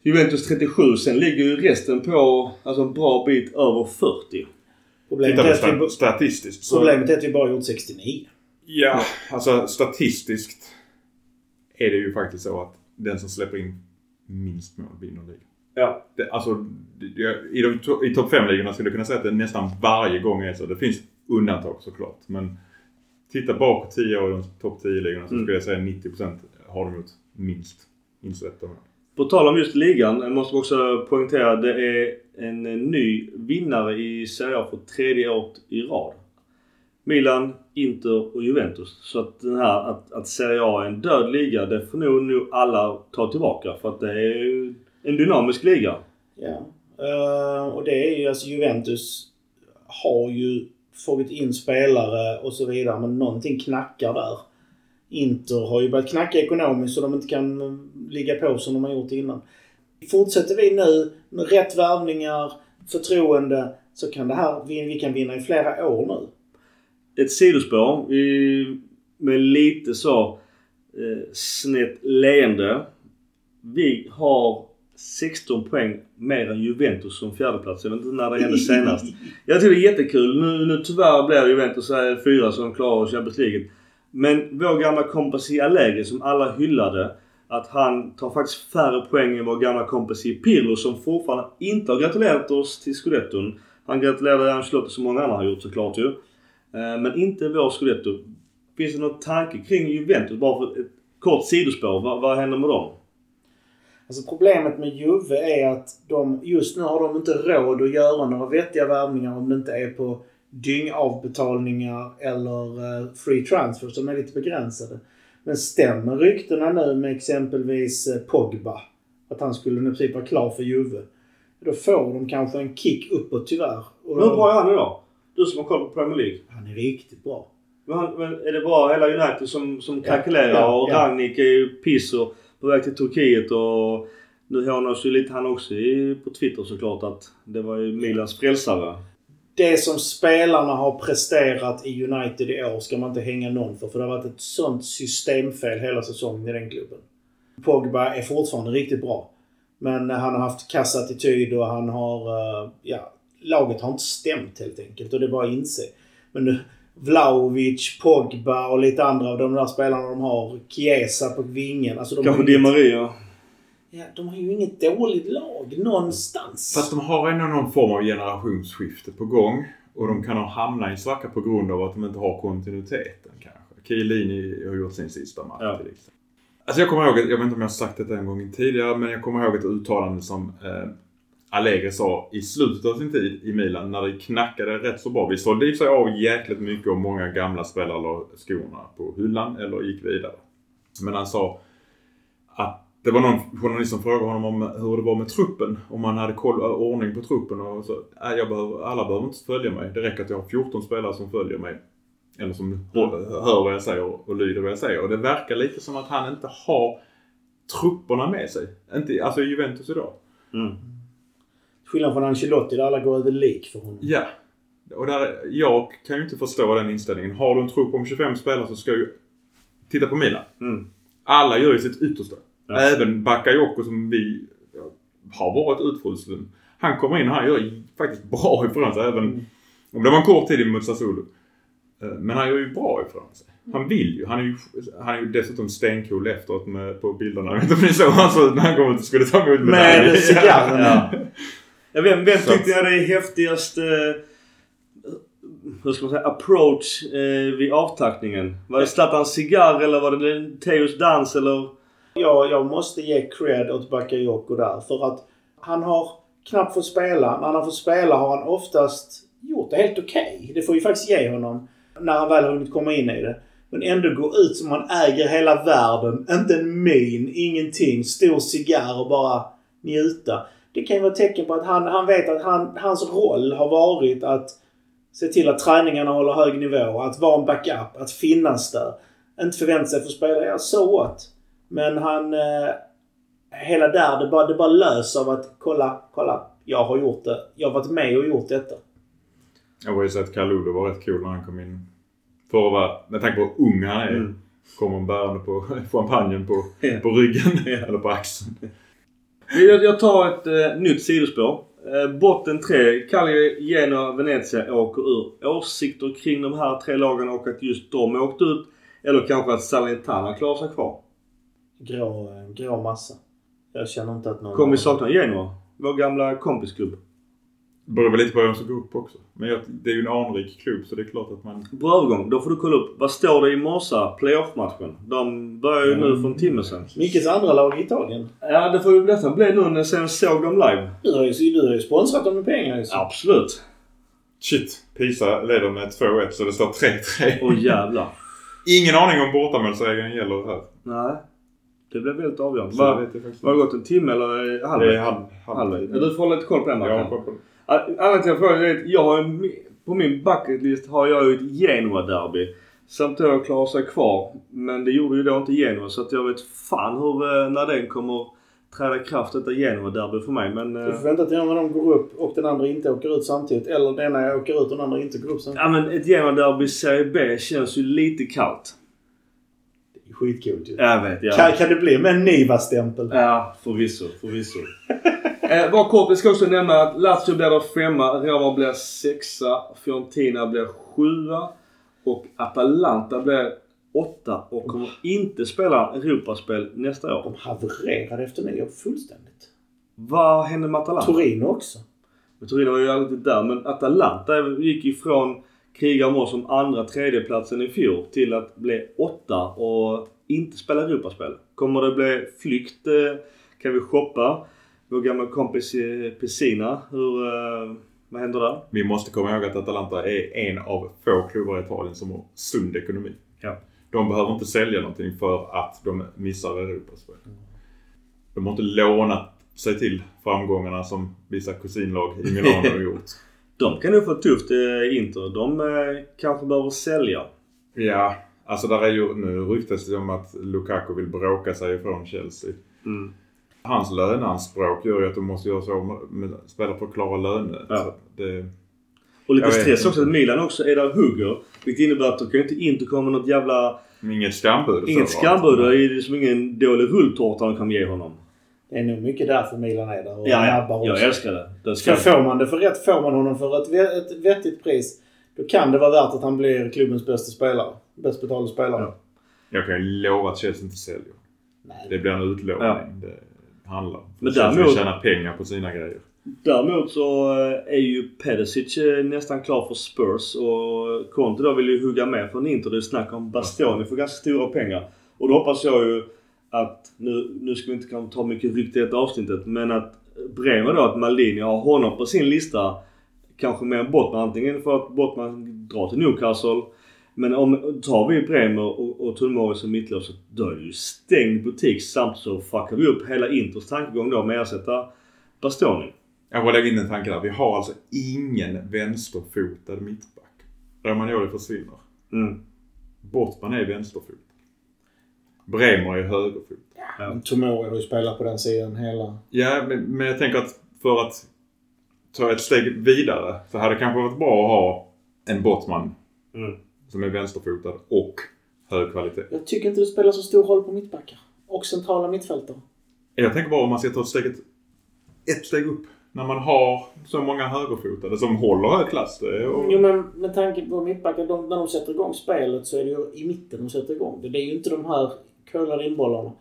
Juventus 37. Sen ligger ju resten på alltså en bra bit över 40. Problemet Tittar är, att vi, sta- statistiskt så... problemet är att vi bara gjort 69. Ja, alltså statistiskt är det ju faktiskt så att den som släpper in minst mål vinner ligan. Ja. Det, alltså, i, de, to- i topp 5-ligorna skulle jag kunna säga att det nästan varje gång är så. Det finns undantag såklart. Men titta bakåt 10 år i de topp 10-ligorna så Mm. skulle jag säga 90% har de gjort minst. Mål. På tal om just ligan måste vi också poängtera att det är en ny vinnare i Serie A för tredje året i rad. Milan, Inter och Juventus. Så att den här att, att Serie A är en död liga det får nog, nog alla ta tillbaka för att det är ju en dynamisk liga. Ja. Uh, och det är ju alltså Juventus har ju fått in spelare och så vidare men någonting knackar där. Inter har ju börjat knacka ekonomiskt så de inte kan ligga på som de har gjort innan. Fortsätter vi nu med rätt värvningar, förtroende så kan det här, vi, vi kan vinna i flera år nu. Ett sidospår med lite så eh, snett leende. Vi har 16 poäng mer än Juventus som fjärdeplats. Jag vet inte när det hände senast. Jag tycker det är jättekul. Nu, nu tyvärr blir Juventus här fyra som klarar Champions League. Men vår gamla kompis i Allegri som alla hyllade. Att han tar faktiskt färre poäng än vår gamla kompis i Pirlo som fortfarande inte har gratulerat oss till scudetton. Han gratulerade Ancelotti som många andra har gjort såklart ju. Eh, Men inte vår scudetto. Finns det någon tanke kring Juventus? Bara för ett kort sidospår. Vad, vad händer med dem? Alltså problemet med Juve är att de, just nu har de inte råd att göra några vettiga värvningar om det inte är på dyngavbetalningar eller eh, free transfers som är lite begränsade. Men stämmer ryktena nu med exempelvis eh, Pogba, att han skulle i princip vara klar för Juve. Då får de kanske en kick uppåt tyvärr. Hur bra är han idag? Du som har koll på Premier League. Han är riktigt bra. Men, han, men är det bara hela United som, som krackelerar ja, och ja. Rangnick är ju piss och på väg till Turkiet och nu hånas ju lite han också i, på Twitter såklart att det var ju Milans frälsare. Det som spelarna har presterat i United i år ska man inte hänga någon för. För det har varit ett sånt systemfel hela säsongen i den klubben. Pogba är fortfarande riktigt bra. Men han har haft kass attityd och han har... eh, Ja, laget har inte stämt helt enkelt och det är bara att inse. Men nu, Vlahovic, Pogba och lite andra av de där spelarna de har. Chiesa på vingen. Alltså de Kanske har Di ju, Maria. ja, de har ju inget dåligt lag någonstans. Fast de har ändå någon form av generationsskifte på gång. Och de kan ha hamnat i en svacka på grund av att de inte har kontinuiteten kanske. Chiellini har gjort sin sista match Ja. till exempel. Alltså jag kommer ihåg, jag vet inte om jag har sagt det en gång tidigare, men jag kommer ihåg ett uttalande som eh, Allegri sa i slutet av sin tid i Milan när det knackade rätt så bra. Vi sålde i och för sig av jäkligt mycket och många gamla spelare la skorna på hyllan eller gick vidare. Men han sa att det var någon journalist som frågade honom om hur det var med truppen. Om han hade koll, ordning på truppen och så. Nej, jag behöver, alla behöver inte följa mig. Det räcker att jag har 14 spelare som följer mig. Eller som hör vad jag säger och lyder vad jag säger. Och det verkar lite som att han inte har trupperna med sig. Inte, alltså i Juventus idag. Mm. Skillnad från Ancelotti där alla går över lik för honom. Ja. Och där, jag kan ju inte förstå den inställningen. Har du en trupp om 25 spelare så ska ju... Titta på Milan. Mm. Alla gör ju sitt yttersta. Ja. Även Bakayoko som vi ja, har varit utfrusen. Han kommer in och han gör faktiskt bra ifrån sig. Även om det var en kort tid mot Sassuolo. Eh, Men han gör ju bra ifrån sig. Han vill ju. Han är ju, han är ju dessutom stencool efteråt med, på bilderna. Jag vet inte om ni såg han såg ut när han kom ut och skulle ta emot medalj. Med cigarren. Ja. Ja, vem vem Så tyckte jag det är häftigast eh, hur ska man säga, approach eh, vid avtackningen? Var det Zlatans cigarr eller var det Theos dans eller? Jag, jag måste ge cred åt Bakayoko där. För att han har knappt fått spela. När han har fått spela har han oftast gjort det helt okej. Det får vi faktiskt ge honom. När han väl har hunnit komma in i det. Men ändå gå ut som han äger hela världen. Inte en min, ingenting. Stor cigarr och bara njuta. Det kan ju vara ett tecken på att han, han vet att han, hans roll har varit att se till att träningarna håller hög nivå. Att vara en backup. Att finnas där. Inte förvänta sig att få spela. Ja, so what? Men han... Eh, hela där, det bara, det bara lös av att kolla, kolla. Jag har gjort det. Jag har varit med och gjort detta. Jag har ju sett Kalulu var rätt cool när han kom in. För att vara, med tanke på hur ung han är. Mm. Kommer han bärande på champagnen på, på ryggen. Eller på axeln. Jag, jag tar ett eh, nytt sidospår. Eh, botten tre, Cagliari, Genoa, Venezia åker ur. Åsikter kring de här tre lagen och att just de åkte ut. Eller kanske att Salernitana klarar sig kvar. Grå, eh, grå massa. Jag känner inte att någon... Kommer vi sakna Genoa? Vår gamla kompisklubb. Beror väl lite på vem som går upp också. Men jag, det är ju en anrik klubb så det är klart att man... Bra övergång. Då får du kolla upp. Vad står det i Morsa? Playoff-matchen. De börjar ju nu Mm. för en timme sedan. Mickes andra lag i Italien. Ja, det får ju nästan bli nu när sen såg dem live. Du har ju, du har ju sponsrat dem med pengar ju. Absolut. Shit! Pisa leder med 2-1 så det står 3-3. Åh jävlar. Ingen aning om bortamålsregeln gäller här. Nej. Det blev väldigt avgörande. Var, vet jag faktiskt var det gått en timme eller Det är halv, Halvlek. Ja, du får hålla lite koll på den Ja, matchen. det. Anledningen till att jag frågar är att jag har en, på min bucketlist har jag ju ett Genoa-derby. Sampdoria klarar sig kvar. Men det gjorde ju då inte Genoa så att jag vet fan hur, eh, när den kommer träda kraft detta Genoa-derby för mig. Men... Du eh, får vänta till när de går upp och den andra inte åker ut samtidigt. Eller den ena åker ut och den andra inte går upp samtidigt. Ja men ett Genoa-derby Serie B känns ju lite kallt. Skitcoolt ju. Jag vet, ja. Kan, kan det bli med en Niva-stämpel? Ja, förvisso. Förvisso. eh, bara kort, vi ska också nämna att Lazio blir då femma, Roma blir sexa, Fiorentina blir sjua och Atalanta blir åtta och kommer inte spela Europaspel nästa år. De havererade efter nyår fullständigt. Vad hände med Atalanta? Torino också. Men Torino var ju aldrig där, men Atalanta gick ifrån kriga om oss som andra tredjeplatsen i fjol till att bli åtta och inte spela Europaspel. Kommer det bli flykt? eh, Kan vi shoppa? Vår gamla kompis eh, Pessina, hur, eh, vad händer där? Vi måste komma ihåg att Atalanta är en av få klubbar i Italien som har sund ekonomi. Ja. De behöver inte sälja någonting för att de missar Europaspel. De har inte lånat sig till framgångarna som vissa kusinlag i Milano har gjort. De kan nog få tufft eh, Inter. De eh, kanske behöver sälja. Ja, alltså där är ju, nu ryktas det om att Lukaku vill bråka sig ifrån Chelsea. Mm. Hans löneanspråk gör ju att de måste göra så spelare för att klara löner. Ja. Det, Och lite stress också att Milan också är där och hugger. Vilket innebär att de kan ju inte inte komma något jävla... inget skambud. Inget skambud. Det är liksom ingen dålig rulltårta de kan ge honom. Det är nog mycket därför Milan är där och Ja, nabbar ja. Jag också. älskar det. För ska... får man det för rätt, får man honom för ett, ett vettigt pris, då kan det vara värt att han blir klubbens bästa spelare. Bäst betalda spelare. Ja. Jag kan ju lova att Chelsea inte säljer. Nej. Det blir en utlåning Ja. det handlar om. Men däremot- vill tjäna pengar på sina grejer. Däremot så eh, är ju Pedicic eh, nästan klar för Spurs och Conte då vill ju hugga med från Inter. Det är snack om Bastoni för ganska stora pengar. Och då hoppas jag ju att, nu, nu ska vi inte kanske ta mycket rykte i detta avsnittet, men att Bremer då, att Maldini har honom på sin lista. Kanske mer än Bottman. Antingen för att Bottman drar till Newcastle. Men om tar vi Bremer och, och Tomori som mittlås då är det ju stängd butik samtidigt så fuckar vi upp hela Inters tankegång då med att ersätta Bastoni. Jag får lägga in en tanke där. Vi har alltså ingen vänsterfotad mittback. Romagnoli försvinner. Mm. Bortman är vänsterfotad. Bremer är högerfotad. Men Tomori har ju spelat på den sidan hela... Ja, men, men jag tänker att för att ta ett steg vidare så hade det kanske varit bra att ha en Bottman Mm. som är vänsterfotad och hög kvalitet. Jag tycker inte det spelar så stor roll på mittbackar. Och centrala mittfältare. Jag tänker bara om man ska ta steget ett steg upp. När man har så många högerfotade som håller hög klass. Och, Jo men med tanke på mittbackar, de, när de sätter igång spelet så är det ju i mitten de sätter igång det. Det är ju inte de här curlade inbollarna.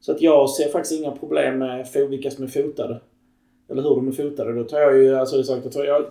Så att jag ser faktiskt inga problem med vilka som är fotade. Eller hur de är fotade. Då tar jag ju, alltså det sagt, jag, tror jag,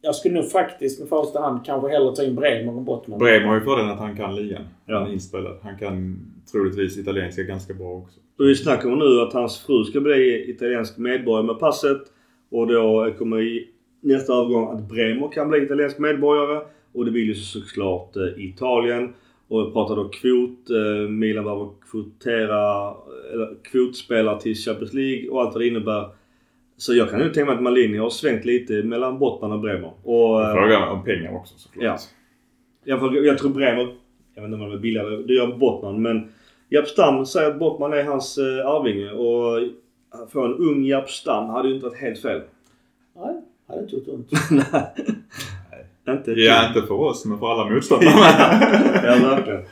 jag skulle nog faktiskt med första hand kanske hellre ta in Bremer än Bottman. Bremer har ju fördelen att han kan ligan. Ja. Han är inspelad. Han kan troligtvis italienska ganska bra också. Och vi snackar om nu att hans fru ska bli italiensk medborgare med passet. Och då kommer i nästa övergång att Bremer kan bli italiensk medborgare. Och det vill ju såklart eh, Italien. Och jag pratar då kvot. Eh, Milan behöver kvotera, eller kvotspelare till Champions League och allt vad det innebär. Så jag kan ju tänka mig att Malini har svängt lite mellan Bottman och Bremer. Och, eh, Frågan om pengar också såklart. Ja. jag, får- jag tror Bremer, jag vet inte om det är billigare, det gör Bottman. Men Japp Stam säger att Bottman är hans eh, arvinge. Och att få en ung Japp Stam hade ju inte varit helt fel. Nej, hade inte gjort ont. Inte Ja, inte för oss men för alla motståndare. ja, verkligen.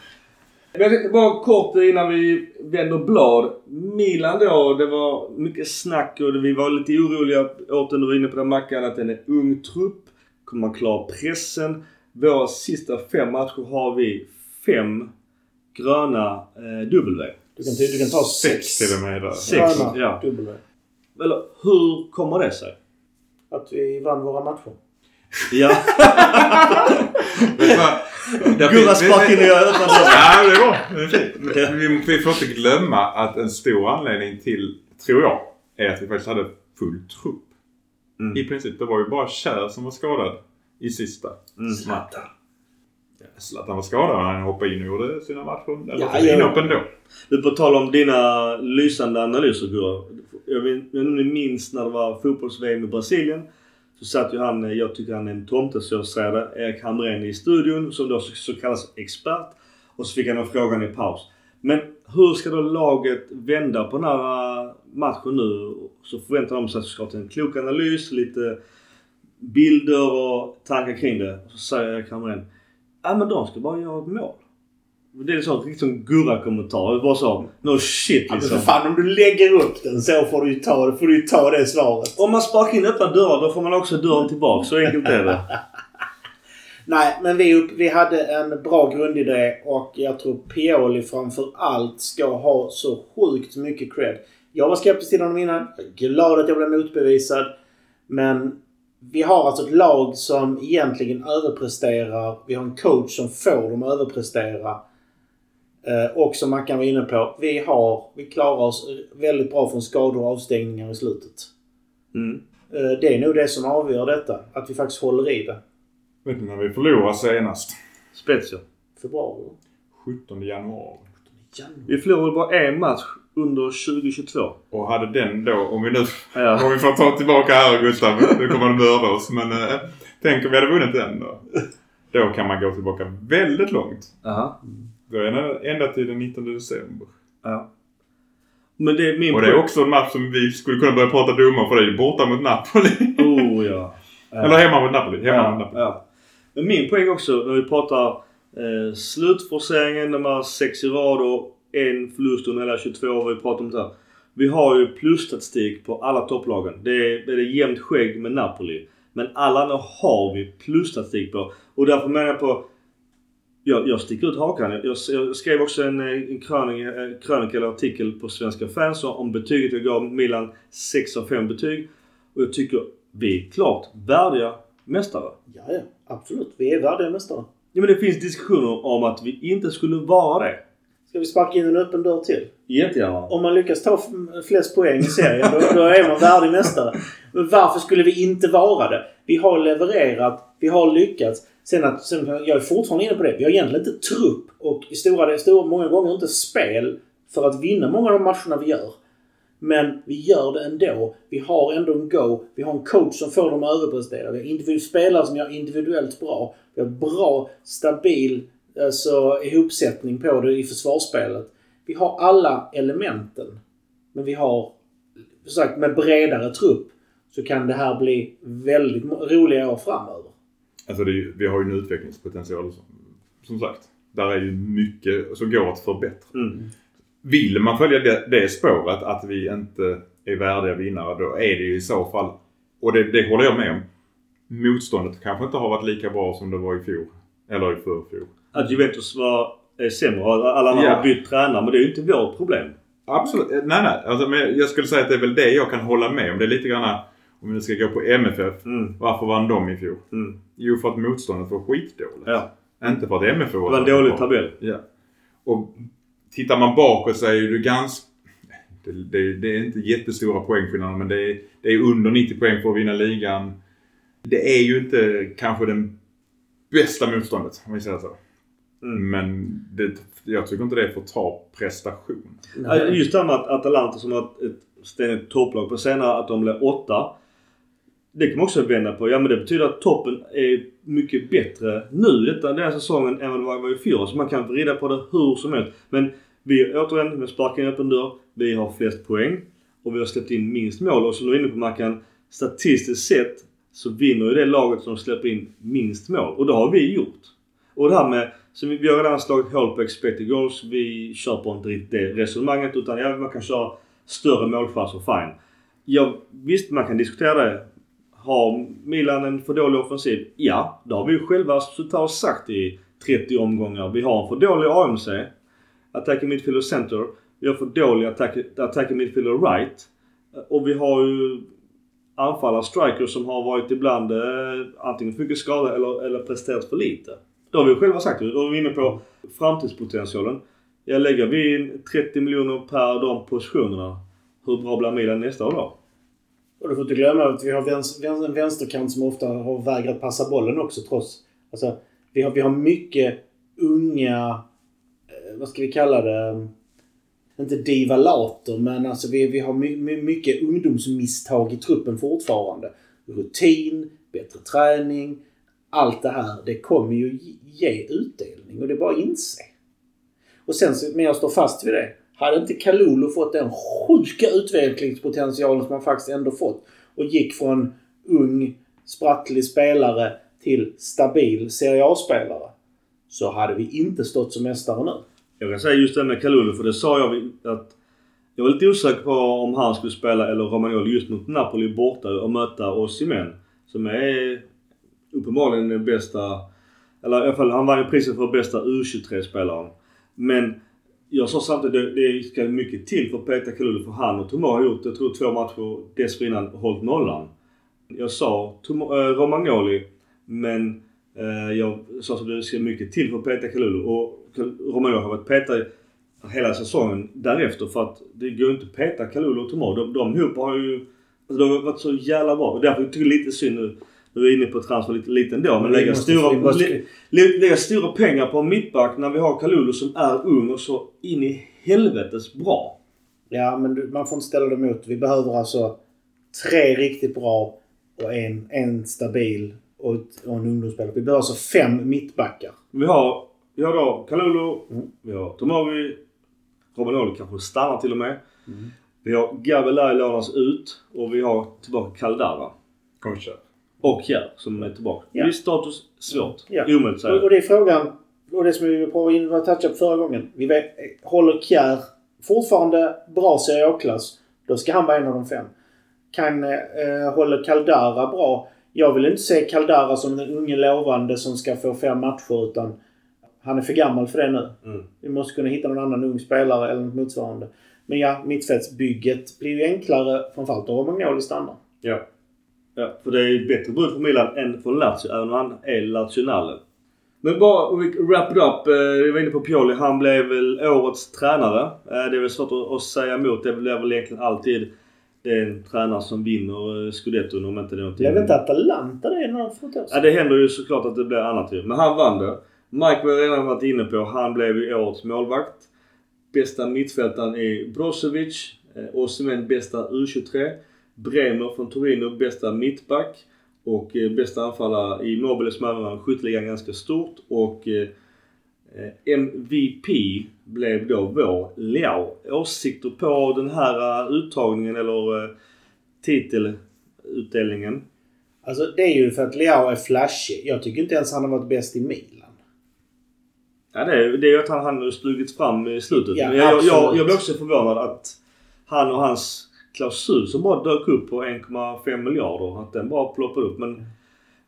Men bara kort innan vi vänder blad. Milan då, det var mycket snack och vi var lite oroliga åt den. Du var inne på den Mackan, att den är ung trupp. Kommer man klara pressen? Våra sista fem matcher har vi fem gröna eh, W. Du kan, du kan ta sex. Sex till och med där. Sex. gröna ja. W. Eller hur kommer det sig? att vi vann våra matcher. Ja. Gurra in i ögonen. Ja, det var det är fint. Vi, vi får inte glömma att en stor anledning till, tror jag, är att vi faktiskt hade full trupp. Mm. I princip. Det var ju bara Kär som var skadad i sista. Mm. Zlatan. Zlatan var skadad. Han hoppade in och gjorde sina matcher. Eller Ja, ja, inhopp ändå. Du, på tal om dina lysande analyser Gurra. Jag vet jag vet inte om ni minns när det var fotbolls-VM i Brasilien. Så satt ju han, eh, jag tycker han är en tomte så jag säger det, Erik Hamrén i studion som då så, kallas expert. Och så fick han en frågan i paus. Men hur ska då laget vända på den här eh, matchen nu? Så förväntar de sig att ska till en klok analys, lite bilder och tankar kring det. Och så säger Erik Hamrén. Ja men de ska bara göra ett mål. Det är liksom riktigt som Gurra-kommentar. Var så. No shit Ja, men liksom. fan om du lägger upp den så får du ju ta, får du ta det svaret. Om man sparkar in öppna dörrar då får man också dörren tillbaka. Så enkelt är det. Nej, men vi, upp, vi hade en bra grundidé och jag tror Pioli framför allt ska ha så sjukt mycket cred. Jag var skeptisk till honom innan. Glad att jag blev motbevisad. Men vi har alltså ett lag som egentligen överpresterar. Vi har en coach som får dem att överprestera. Eh, och som man kan vara inne på, vi, har, vi klarar oss väldigt bra från skador och avstängningar i slutet. Mm. Eh, det är nog det som avgör detta. Att vi faktiskt håller i det. Vet ni när vi förlorade senast? Spezia. Februari. 17 januari. Vi förlorade bara en match under 2022. Och hade den då, om vi nu... Ja. Om vi får ta tillbaka här Gustav, nu kommer du mörda oss. Men eh, tänk om vi hade vunnit den då. Då kan man gå tillbaka väldigt långt. Aha. Då det ända till den 19 december. Ja. Men det är min Och det är också en match som vi skulle kunna börja prata domar för det är borta mot Napoli. Oh ja. Eller hemma mot Napoli. Hemma mot ja, Napoli. ja. Men min poäng också när vi pratar eh, slutforceringen, de här sex i rad och en förlust under hela 22 år vi pratar om det här. Vi har ju plusstatistik på alla topplagen. Det är, det är jämnt skägg med Napoli. Men alla andra har vi plusstatistik på. Och därför menar jag på... Jag, jag sticker ut hakan. Jag, jag, skrev också en, eh, en en krönika eller artikel på Svenska fans om betyget. Jag gav Milan 6 av 5 betyg. Och jag tycker vi är klart värdiga mästare. Ja, ja. Absolut. Vi är värdiga mästare. Ja men det finns diskussioner om att vi inte skulle vara det. Ska vi sparka in en öppen dörr till? Jättegärna. Om man lyckas ta flest poäng i serien, då, då är man värdig mästare. Men varför skulle vi inte vara det? Vi har levererat, vi har lyckats. Sen att, sen, jag är fortfarande inne på det. Vi har egentligen inte trupp och i stora, stora, många gånger inte spel för att vinna många av de matcherna vi gör. Men vi gör det ändå. Vi har ändå en go. Vi har en coach som får dem att överprestera. Vi har individuella spelare som gör individuellt bra. Vi har bra, stabil alltså, ihopsättning på det i försvarsspelet. Vi har alla elementen. Men vi har, som sagt, med bredare trupp så kan det här bli väldigt roliga år framöver. Alltså det vi har ju en utvecklingspotential som, som sagt. Där är ju mycket som går att förbättra. Mm. Vill man följa det, det spåret att vi inte är värdiga vinnare då är det ju i så fall, och det, det håller jag med om, motståndet kanske inte har varit lika bra som det var i fjol. Eller i förfjol. Att Juventus var är sämre och alla andra Ja. har bytt tränare. Men det är ju inte vårt problem. Absolut. Eh, Nej, nej. Alltså, men jag skulle säga att det är väl det jag kan hålla med om. Det är lite grann, om vi nu ska gå på MFF. Mm. Varför vann de i fjol? Mm. Jo, för att motståndet var skitdåligt. Ja. Inte för att MFF Det var var en dålig tabell. Ja. Och tittar man bakåt så är det ganska... Det, det, det är inte jättestora poängskillnader men det är, det är under 90 poäng för att vinna ligan. Det är ju inte kanske den bästa motståndet om vi säger så. Mm. Men det, jag tycker inte det förtar prestation. Just det här med att Atalanta som har ett ständigt topplag på senare att de blir åtta. Det kan man också vända på. Ja men det betyder att toppen är mycket bättre nu detta, den här säsongen än vad det var i fjol. Så man kan vrida på det hur som helst. Men vi återigen, med sparken i öppen dörr. Vi har flest poäng. Och vi har släppt in minst mål. Och som du är inne på Mackan. Statistiskt sett så vinner ju det laget som släpper in minst mål. Och det har vi gjort. Och det här med, så vi vi har redan slagit hål på expected goals. Vi köper inte riktigt det resonemanget utan ja, man kan köra större målchanser, fine. Ja, visst man kan diskutera det. Har Milan en för dålig offensiv? Ja, det har vi ju själva suttit och sagt i 30 omgångar. Vi har en för dålig AMC. Attacking midfielder center. Vi har för dålig attack, Midfield midfielder right. Och vi har ju anfallare, strikers som har varit ibland eh, antingen för mycket skadade eller, eller presterat för lite. Det har vi själva sagt. Då är vi inne på framtidspotentialen. Jag lägger vi in 30 miljoner per de positionerna. Hur bra blir Milan nästa år då? Och du får inte glömma att vi har vänster, en vänsterkant som ofta har vägrat passa bollen också trots... Alltså, vi har, vi har mycket unga... Eh, vad ska vi kalla det? Inte divalater, men alltså vi, vi har my, my, mycket ungdomsmisstag i truppen fortfarande. Rutin, bättre träning. Allt det här, det kommer ju ge utdelning och det är bara att inse. Och sen, men jag står fast vid det. Hade inte Kalulu fått den sjuka utvecklingspotentialen som han faktiskt ändå fått och gick från ung, sprattlig spelare till stabil Serie A-spelare så hade vi inte stått som mästare nu. Jag kan säga just det med Kalulu för det sa jag att jag var lite osäker på om han skulle spela eller Romagnoli just mot Napoli borta och möta Osimhen. Som är uppenbarligen den bästa, eller i alla fall han vann ju priset för bästa U23-spelaren. Men jag sa samtidigt det, det ska mycket till för Peter Kalulu för han och Tomor har gjort, jag tror två matcher dessförinnan hållit nollan. Jag sa äh, Romagnoli men äh, jag sa att det ska mycket till för Peter Kalulu och Romagnoli har varit petad hela säsongen därefter för att det går inte att peta Kalulu och Tomor. De, de ihop har ju alltså, de har varit så jävla bra och därför tycker jag lite synd nu nu är vi inne på transfer lite, lite ändå. Men lägga stora, måste... lägga stora pengar på en mittback när vi har Kalulu som är ung och så in i helvetes bra. Ja, men du, man får inte ställa det emot. Vi behöver alltså tre riktigt bra och en, en stabil och, och en ungdomsspelare. Vi behöver alltså fem mittbackar. Vi har, vi har då Kalulu, mm. vi har Tomovi, Romanoli kanske stannar till och med. Mm. Vi har Gavelai lånas ut och vi har tillbaka Caldara. Kanske. Och Kjär som är tillbaka. Ja. Visst status svårt. Ja. Omöjligt säga. Och, och det är frågan. Och det som vi var touchade på förra gången. Vi vet, håller Kjär fortfarande bra Serie A-klass. Då ska han vara en av de fem. Kan, eh, håller Caldara bra? Jag vill inte se Caldara som den unge lovande som ska få fem matcher utan han är för gammal för det nu. Mm. Vi måste kunna hitta någon annan ung spelare eller något motsvarande. Men ja, mittfältsbygget blir ju enklare framförallt om Romagnoli stannar. Ja. Ja, för det är ju bättre bud för Milan än för Lazio, även om han är Lazionale. Men bara om vi wrap it up. Vi var inne på Pioli. Han blev väl årets tränare. Eh, det är väl svårt att säga emot. Det blir väl egentligen alltid den tränare som vinner eh, scudetton om inte det är någonting... Blev inte Atalanta det några Ja, det händer ju såklart att det blir annat ju. Men han vann det. Mike var redan varit inne på. Han blev ju årets målvakt. Bästa mittfältaren är Brozovic. Eh, Osimhen bästa U23. Bremer från Torino, bästa mittback. Och eh, bästa anfallare i Mobile som även vann skytteligan ganska stort. Och eh, MVP blev då vår Leao. Åsikter på den här uh, uttagningen eller uh, titelutdelningen? Alltså det är ju för att Leao är flashig. Jag tycker inte ens han har varit bäst i Milan. Ja det är, det är ju att han, har slugits fram i slutet. Ja, jag, jag, jag blev också förvånad att han och hans klausul som bara dök upp på 1,5 miljarder. Att den bara ploppade upp. Men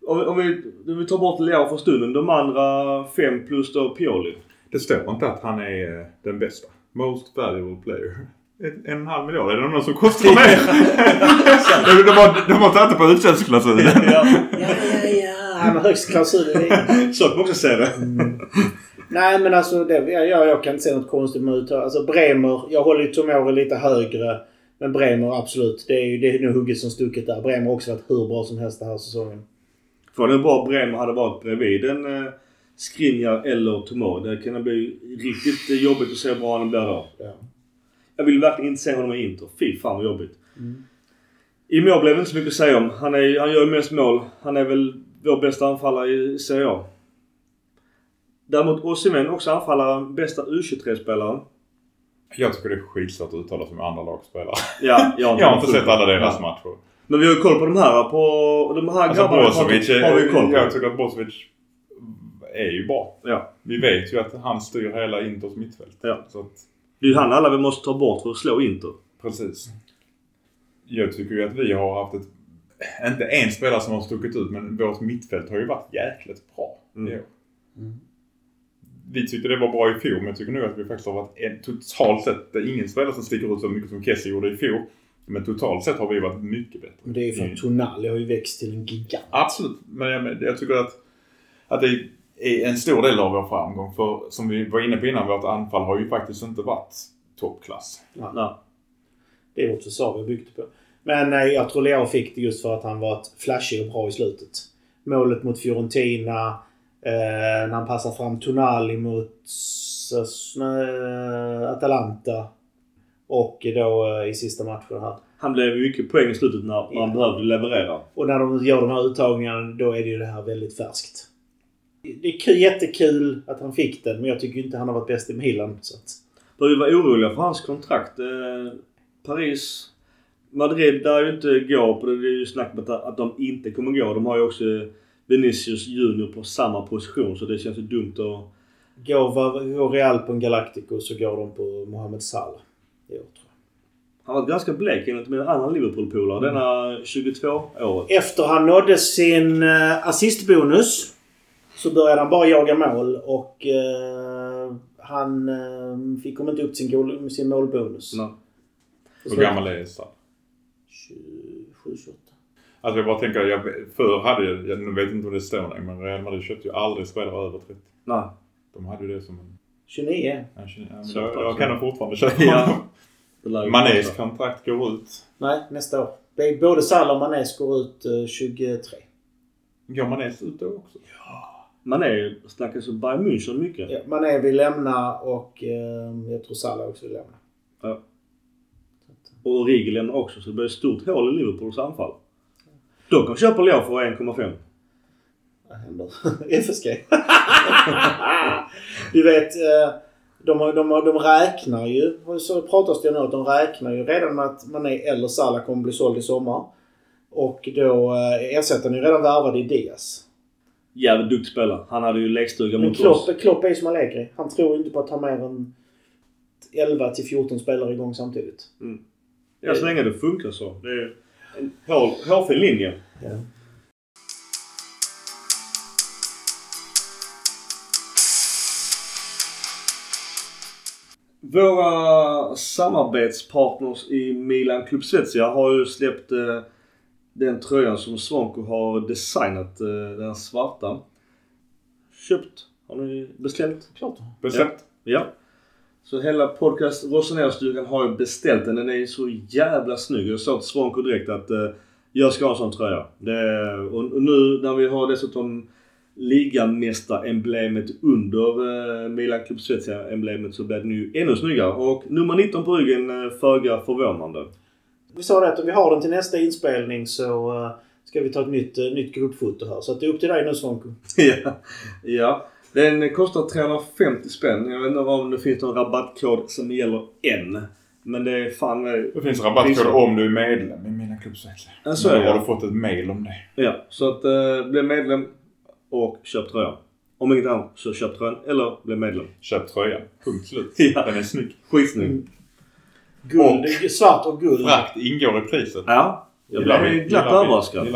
om, om, vi, om vi tar bort Leao för stunden. De andra fem plus då Pioli. Det står inte att han är eh, den bästa. Most valuable player. En, en halv miljard. Är det någon som kostar mer? de, har, de har tagit det på utköpsklausulen. ja, ja, ja. Han har högst klausul. Så kan man också säga det. Mm. Nej men alltså det, jag, jag kan inte se något konstigt med uttag. Alltså Bremer. Jag håller ju Tomori lite högre. Men Bremer absolut. Det är ju det är nog hugget som stucket där. Bremer har också varit hur bra som helst den här säsongen. För det bra Bremer hade varit bredvid en eh, Skriniar eller Tomor. Det kan bli riktigt jobbigt att se hur bra han blir då. Ja. Jag vill verkligen inte se honom i Inter. Fy fan vad jobbigt. Mm. I mål blev det inte så mycket att säga om. Han, är, han gör ju mest mål. Han är väl vår bästa anfallare i Serie A. Däremot Osimhen också anfallare. Bästa U23-spelaren. Jag tycker det är skitsvårt att uttala sig med andra lagspelare. Ja, jag, jag har inte sett alla deras ja. matcher. Men vi har ju koll på de här. På de här alltså, grabbarna Brozovic har, har vi koll på. Jag tycker att Brozovic är ju bra. Ja. Vi vet ju att han styr hela Inters mittfält. Ja. Så att, det är ju han alla vi måste ta bort för att slå Inter. Precis. Jag tycker ju att vi har haft ett... Inte en spelare som har stuckit ut men vårt mittfält har ju varit jäkligt bra mm. i år. Mm vi tyckte det var bra i fjol men jag tycker nog att vi faktiskt har varit en, totalt sett det är ingen spelare som sticker ut så mycket som Kessie gjorde i fjol. Men totalt sett har vi varit mycket bättre. Men det är ju för att Tonali har ju växt till en gigant. Absolut. Men jag, men jag tycker att, att det är en stor del av vår framgång. För som vi var inne på innan, vårt anfall har ju faktiskt inte varit toppklass. Nej. Det är också Savi byggt på. Men eh, jag tror Leo fick det just för att han var flashig och bra i slutet. Målet mot Fiorentina. Eh, när han passar fram Tonali mot eh, Atalanta. Och då eh, i sista matchen här. Han blev ju mycket poäng i slutet när man Ja. behövde leverera. Och när de gör de här uttagningarna då är det ju det här väldigt färskt. Det är kul, jättekul att han fick den men jag tycker inte han har varit bäst i Milan. Så att, För vi var oroliga för hans kontrakt. Eh, Paris, Madrid, där är ju inte gå på det. Det är ju snack om att, att de inte kommer gå. De har ju också Vinicius Junior på samma position så det känns ju dumt att... går, går Real på en Galactico så går de på Mohamed Salah. i år, tror jag. Han var ganska blek enligt min annan Liverpool-polare denna 22-året. Efter han nådde sin eh, assistbonus så började han bara jaga mål och eh, han eh, fick kom inte upp sin, goal, sin målbonus. Nej. Hur gammal är Salah? 27, 28. Alltså jag bara tänker, jag, förr hade jag, jag nu vet inte om det står nu, men Real Madrid köpte ju aldrig spelare över 30. Nej. De hade ju det som en... 29? Ja, men Så jag, pass, jag kan ja. nog fortfarande köpa Ja. Manés kontrakt går ut. Nej, nästa år. Det är Både Salah och Manés går ut eh, 23. Går Manés ut då också? Mané snackas ju Bayern München mycket. Ja, Mané vill lämna och eh, jag tror Salah också vill lämna. Och Origi lämnar också så det blir ett stort hål i Liverpools anfall. De kan köpa Leo för 1,5. Vad händer? FSG. du vet, eh, de, de, de räknar ju, så pratas det nu att de räknar ju redan med att Mané eller Salah kommer bli såld i sommar. Och då eh, ersättaren är ju redan värvad i Diaz. Jävligt duktig spelare. Han hade ju lekstuga mot oss. Klopp, Klopp är ju som Allegri. Han tror inte på att ha mer än 11 till 14 spelare igång samtidigt. Ja, så länge det funkar så. Det är en hål, hårfin linje. Ja. Våra samarbetspartners i Milan Club Svezia har ju släppt eh, den tröjan som Svanko har designat. Eh, den svarta. Köpt. Har ni beställt? Klart. Bestämt. Ja. Så hela podcast Rosenérstugan har ju beställt den. Den är så jävla snygg. Jag sa till Svanko direkt att eh, jag ska ha en sån tröja. Det, och, nu när vi har dessutom ligamästaremblemet under eh, Milan Club Svezia-emblemet så blir den ju ännu snyggare. Och nummer 19 på ryggen, eh, föga förvånande. Vi sa det att om vi har den till nästa inspelning så eh, ska vi ta ett nytt, uh, nytt gruppfoto här. Så att det är upp till dig nu Svanko. ja. ja. Den kostar 350 spänn. Jag vet inte om det finns någon rabattkod som gäller än. Men det är fan... eh, Det finns rabattkod om du är medlem i mina klubbsväxlar. Ja, så är det. har du fått ett mail om det. Ja, så att eh, bli medlem och köp tröjan. Om inget annat så köp tröjan eller bli medlem. Köp tröjan. Punkt slut. Ja. Den är snygg. Skitsnygg. Mm. Guld, svart och guld. Frakt ingår i priset. Ja. Jag blev glatt Gillar vi. överraskad.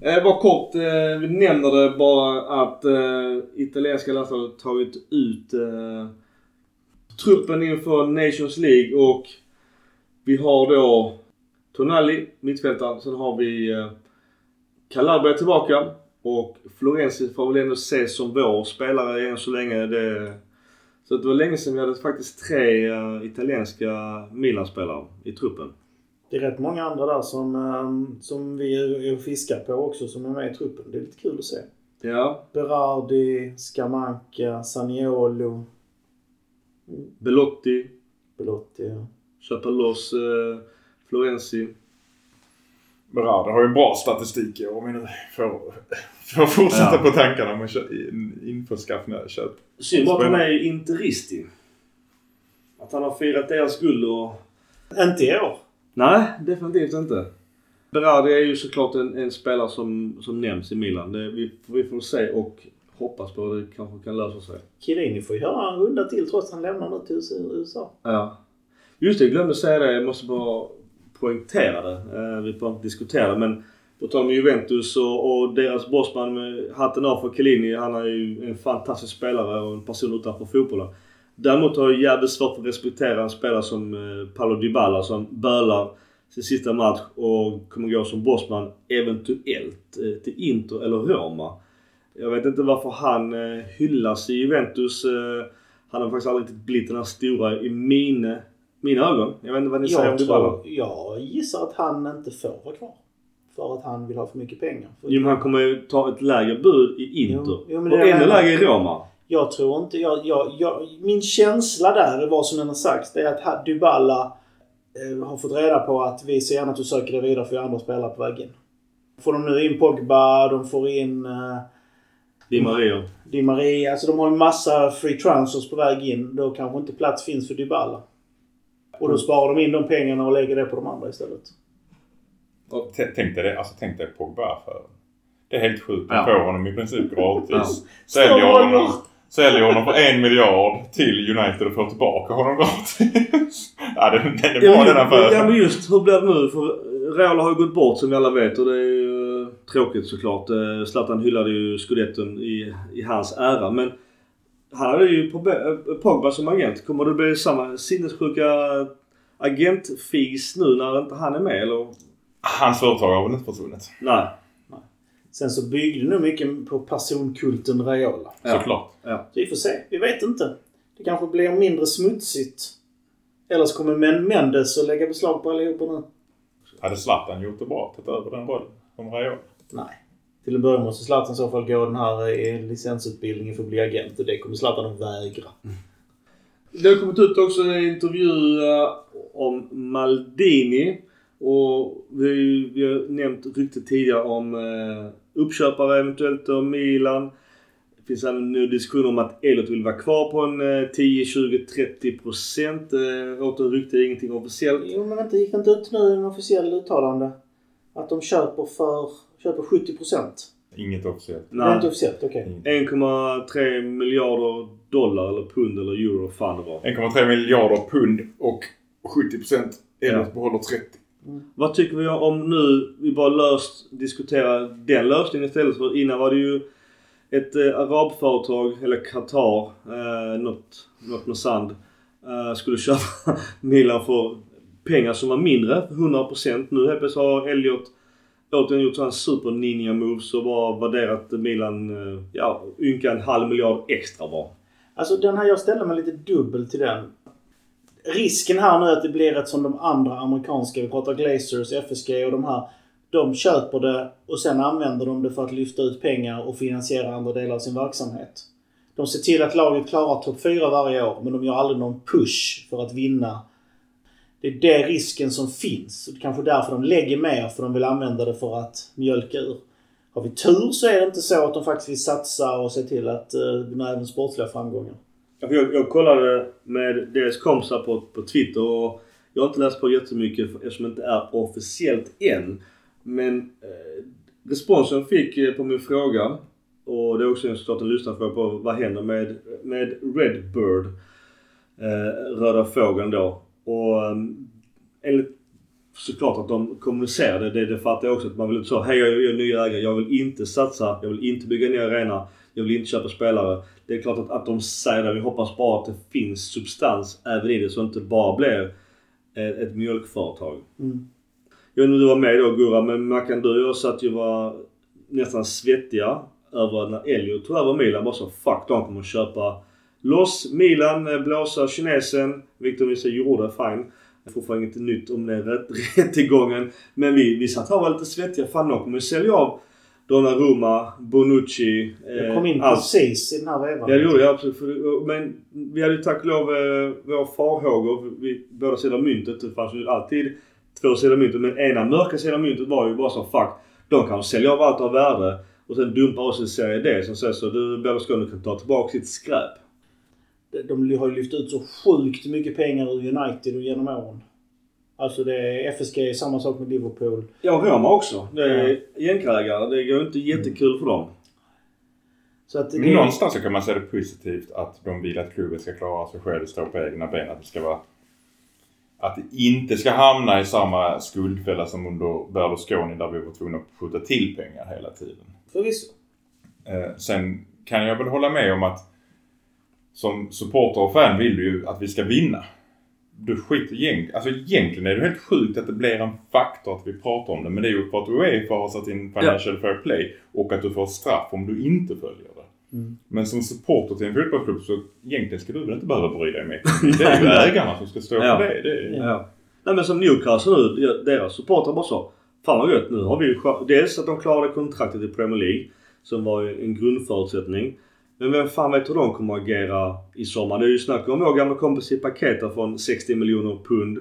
Eh, bara kort, eh, vi nämner det bara att eh, italienska landslaget tagit ut eh, truppen inför Nations League och vi har då Tonali, mittfältaren. Sen har vi eh, Calabria tillbaka och Florenzi får väl ändå ses som vår spelare än så länge. Det, så det var länge sedan vi hade faktiskt tre eh, italienska Milan-spelare i truppen. Det är rätt många andra där som, eh, som vi är och fiskar på också som är med i truppen. Det är lite kul att se. Ja, Berardi, Scamacca, Saniolo, Belotti, Belotti. Ja. köpa loss eh, Florenzi. Berardi har ju en bra statistik i år om vi nu får, får fortsätta Ja. på tankarna om att kö- in- införskaffa köp. Synd bara att han är interisti. Att han har firat deras guld och... Inte i år. Nej, definitivt inte. Berardi är ju såklart en, en spelare som, som nämns i Milan. Det, vi, vi får se och hoppas på att det kanske kan lösa sig. Chiellini får göra en runda till trots att han lämnar nu till USA. Ja. Just det, jag glömde säga det. Jag måste bara poängtera det. Eh, vi får inte diskutera det men på tal om Juventus och, och deras bossman med hatten av för Chiellini. Han är ju en fantastisk spelare och en person utanför fotbollen. Däremot har jag jävligt svårt att respektera en spelare som eh, Paolo Dybala som bölar sin sista match och kommer gå som bossman eventuellt eh, till Inter eller Roma. Jag vet inte varför han eh, hyllas i Juventus. Han har faktiskt aldrig riktigt blivit den här stora i mina, mina ögon. Jag vet inte vad ni säger om Jag, Dybala. jag gissar att han inte får vara kvar. För att han vill ha för mycket pengar. För Jo men han kommer ju ta ett lägre bud i Inter. Jo, jo, och ännu lägre i Roma. Jag tror inte... Jag, jag, jag, min känsla där, vad som än har sagts, det är att Dybala eh, har fått reda på att vi ser gärna att du söker dig vidare för vi har andra spelare på väg in. Får de nu in Pogba, de får in eh, Di Maria. Di Maria. Alltså de har en massa free transfers på väg in. Då kanske inte plats finns för Dybala. Och då sparar de in de pengarna och lägger det på de andra istället. Och tänk dig det, alltså tänk dig Pogba för. Det är helt sjukt. De Ja. får honom i princip gratis. Ja. Säljer, honom. Säljer honom för en miljard till United och får tillbaka honom gratis. ja, den, den är bra Ja, den men- ja affären. men just hur blir det nu? För Real har ju gått bort som vi alla vet och det är ju eh, tråkigt såklart. Eh, Zlatan hyllade ju scudetton i, i hans ära men han hade ju eh, Pogba som agent. Kommer det bli samma sinnessjuka agentfis nu när inte han är med eller? Hans företag har väl inte försvunnit? Nej. Sen så byggde nog mycket på personkulten Raiola. Ja. Såklart. Så vi får se. Vi vet inte. Det kanske blir mindre smutsigt. Eller så kommer Men Mendes att lägga beslag på allihopa nu. Hade Zlatan gjort det bra, tagit över den rollen som Raiola? Nej. Till en början måste Zlatan i så fall gå den här eh, licensutbildningen för att bli agent. Och det kommer Zlatan att vägra. Det har kommit ut också en intervju eh, om Maldini. Och vi, vi har nämnt ryktet tidigare om uh, uppköpare eventuellt av Milan. Det finns även nu diskussioner om att Elliot vill vara kvar på en eh, 10, 20, 30 procent. Uh, åter rykte, ingenting officiellt. Jo, men vänta. Gick inte ut nu en officiell uttalande? Att de köper för... Köper 70 procent? Inget officiellt. Det är inte Nej. officiellt, okej. Inget. 1,3 miljarder dollar eller pund eller euro fan det var. 1,3 miljarder pund och 70 procent. Elliot Ja. behåller 30. Vad tycker vi om nu, vi bara löst diskuterar den lösningen istället för innan var det ju ett eh, arabföretag, eller Qatar, eh, något, något med sand, eh, skulle köpa Milan för pengar som var mindre, 100%. Nu helt plötsligt har Elliot återigen gjort sådana super ninja moves och bara värderat Milan, eh, ja, ynka en halv miljard extra bara. Alltså den här, jag ställer mig lite dubbel till den. Risken här nu är att det blir ett som de andra amerikanska, vi pratar Glazers, FSG och de här. De köper det och sen använder de det för att lyfta ut pengar och finansiera andra delar av sin verksamhet. De ser till att laget klarar topp 4 varje år men de gör aldrig någon push för att vinna. Det är det risken som finns. Det är kanske därför de lägger mer för de vill använda det för att mjölka ur. Har vi tur så är det inte så att de faktiskt vill satsa och se till att uh, även sportsliga framgångar. Jag, jag kollade med deras kompisar på, på Twitter och jag har inte läst på jättemycket eftersom det inte är officiellt än. Men eh, responsen jag fick eh, på min fråga och det är också en såklart en lyssnarfråga på vad händer med, med Redbird, eh, röda fågeln då. Och eh, enligt såklart att de kommunicerade, det, det, fattar jag också att man vill inte säga hej jag är ny ägare, jag vill inte satsa, jag vill inte bygga en ny arena, jag vill inte köpa spelare. Det är klart att, att de säger det. Vi hoppas bara att det finns substans även i det så att det inte bara blir ett, ett mjölkföretag. Mm. Jag vet inte om du var med då Gurra, men Mackan du och jag satt ju var nästan svettiga över när Elliot tog över Milan. Bara så fuck, de kommer att köpa loss Milan, eh, blåsa kinesen. Victor Nisse gjorde fine. Fortfarande inget nytt om den rätt, rättegången. Men vi, vi satt här och var lite svettiga. Fan, de kommer sälja av Donnarumma, Bonucci. Jag kom in allt. precis i den här vevan. Ja det gjorde jag absolut. För- Men vi hade ju tack och lov eh, våra farhågor. Vi, båda sidor av myntet. Det fanns ju alltid två sidor av myntet. Men ena mörka sidan av myntet var ju bara så fuck. De kan sälja av allt av värde. Och sen dumpa oss i serie D som säger så. Du Berlusconi kan ta tillbaka sitt skräp. De har ju lyft ut så sjukt mycket pengar ur United och genom åren. Alltså det är FSG, samma sak med Liverpool. Ja, Roma också. Det är jänkarägare. Det går inte jättekul för dem. Så att det, Men någonstans så kan man se det positivt att de vill att klubben ska klara sig själv, stå på egna ben. Att det ska vara... Att det inte ska hamna i samma skuldfälla som under Berlusconi där vi var tvungna att skjuta till pengar hela tiden. Förvisso. Eh, sen kan jag väl hålla med om att som supporter och fan vill du ju att vi ska vinna. Du skiter egentligen, alltså egentligen är det helt sjukt att det blir en faktor att vi pratar om det. Men det är ju för att Uefa har satt in Financial Fair Play och att du får straff om du inte följer det. Mm. Men som supporter till en fotbollsklubb så egentligen ska du väl inte behöva bry dig med. Det är ju ägarna som ska stå Ja. för det. det är, Ja. Nej men som Newcastle nu, deras supportrar bara sa Fan vad gött, nu har vi ju dels att de klarade kontraktet i Premier League som var en grundförutsättning. Men vem fan vet hur de kommer att agera i sommar? Det är ju snack om vår gamla kompis i Paketa från 60 miljoner pund.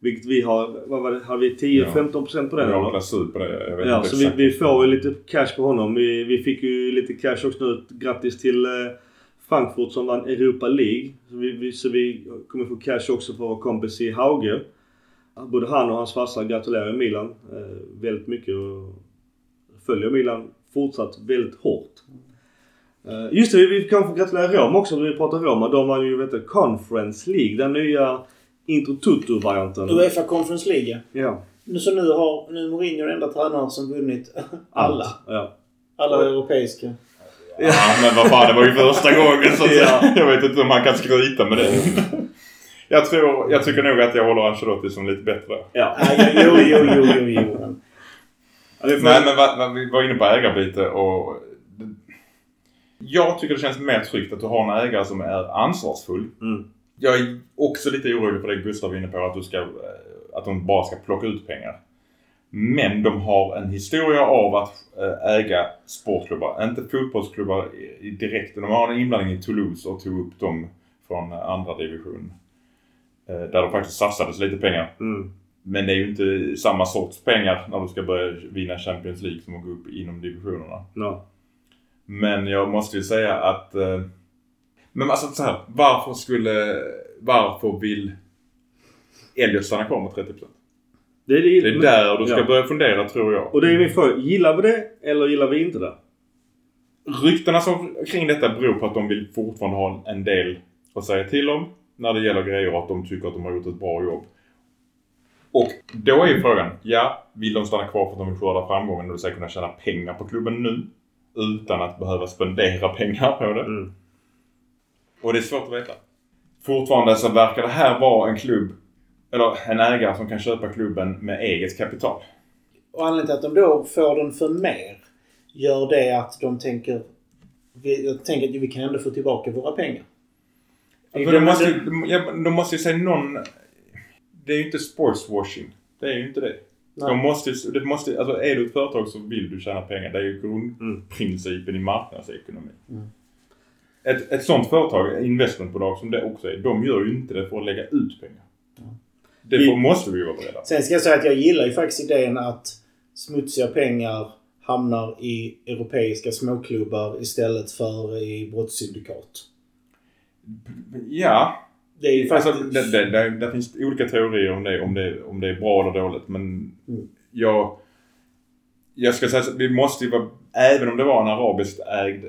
Vilket vi har, vad var det, har vi 10-15% på den jag har eller? klausul på det. Jag vet Ja, inte så vi, exakt. vi får ju lite cash på honom. Vi, vi fick ju lite cash också nu. Grattis till eh, Frankfurt som vann Europa League. Så vi, vi, så vi kommer få cash också för vår kompis i Hauge. Både han och hans farsa gratulerar Milan eh, väldigt mycket och följer Milan fortsatt väldigt hårt. Eh, just det, vi, vi kan få gratulera Roma också. Vi pratar Roma. De vann ju vet du, Conference League. Den nya Intro Tutto-varianten. Uefa Conference League. Ja. Nu, så nu har nu är Mourinho den enda tränaren som vunnit alla. Ja. Alla europeiska. Ja, men vad fan, det var ju första gången så att Ja. Jag vet inte om man kan skryta med det. Jag tror, jag tycker nog att jag håller Ancelotti som lite bättre. Ja. Jo, jo, jo, jo, jo. Nej men vad, vad, vi var inne på ägarbyte och... Jag tycker det känns mer tryggt att du har en ägare som är ansvarsfull. Mm. Jag är också lite orolig för det Gustav var inne på, att, du ska, eh, att de bara ska plocka ut pengar. Men de har en historia av att eh, äga sportklubbar, inte fotbollsklubbar direkt. De har en inblandning i Toulouse och tog upp dem från eh, andra division. Där det faktiskt satsades lite pengar. Mm. Men det är ju inte samma sorts pengar när du ska börja vinna Champions League som att gå upp inom divisionerna. Ja. Men jag måste ju säga att... Eh, men alltså så här, varför skulle... Varför vill Elliot stanna kvar med 30%? Det är, det, Det är där du ska ja. börja fundera tror jag. Och det är min fråga. Gillar vi det eller gillar vi inte det? Ryktena som, kring detta beror på att de vill fortfarande ha en del att säga till om när det gäller grejer och att de tycker att de har gjort ett bra jobb. Och då är ju frågan, ja, vill de stanna kvar för att de vill skörda framgången och säga kunna tjäna pengar på klubben nu? Utan att behöva spendera pengar på det. Mm. Och det är svårt att veta. Fortfarande så verkar det här vara en klubb, eller en ägare som kan köpa klubben med eget kapital. Och anledningen till att de då får den för mer gör det att de tänker vi, jag tänker att vi kan ändå få tillbaka våra pengar. För de, måste, de, de måste ju säga någon... Det är ju inte sportswashing. Det är ju inte det. Nej. De måste, det måste, alltså är du ett företag så vill du tjäna pengar. Det är ju grundprincipen i marknadsekonomi. Mm. Ett, ett sånt företag, investmentbolag som det också är, de gör ju inte det för att lägga ut pengar. Det får, I- måste vi vara beredda. Sen ska jag säga att jag gillar ju faktiskt idén att smutsiga pengar hamnar i europeiska småklubbar istället för i brottssyndikat. Ja, Det är ju alltså, faktiskt... det, det, det, det finns olika teorier om det, om det, om det är bra eller dåligt. Men Mm. jag, jag ska säga så, vi måste ju vara, även om det var en arabiskt ägd,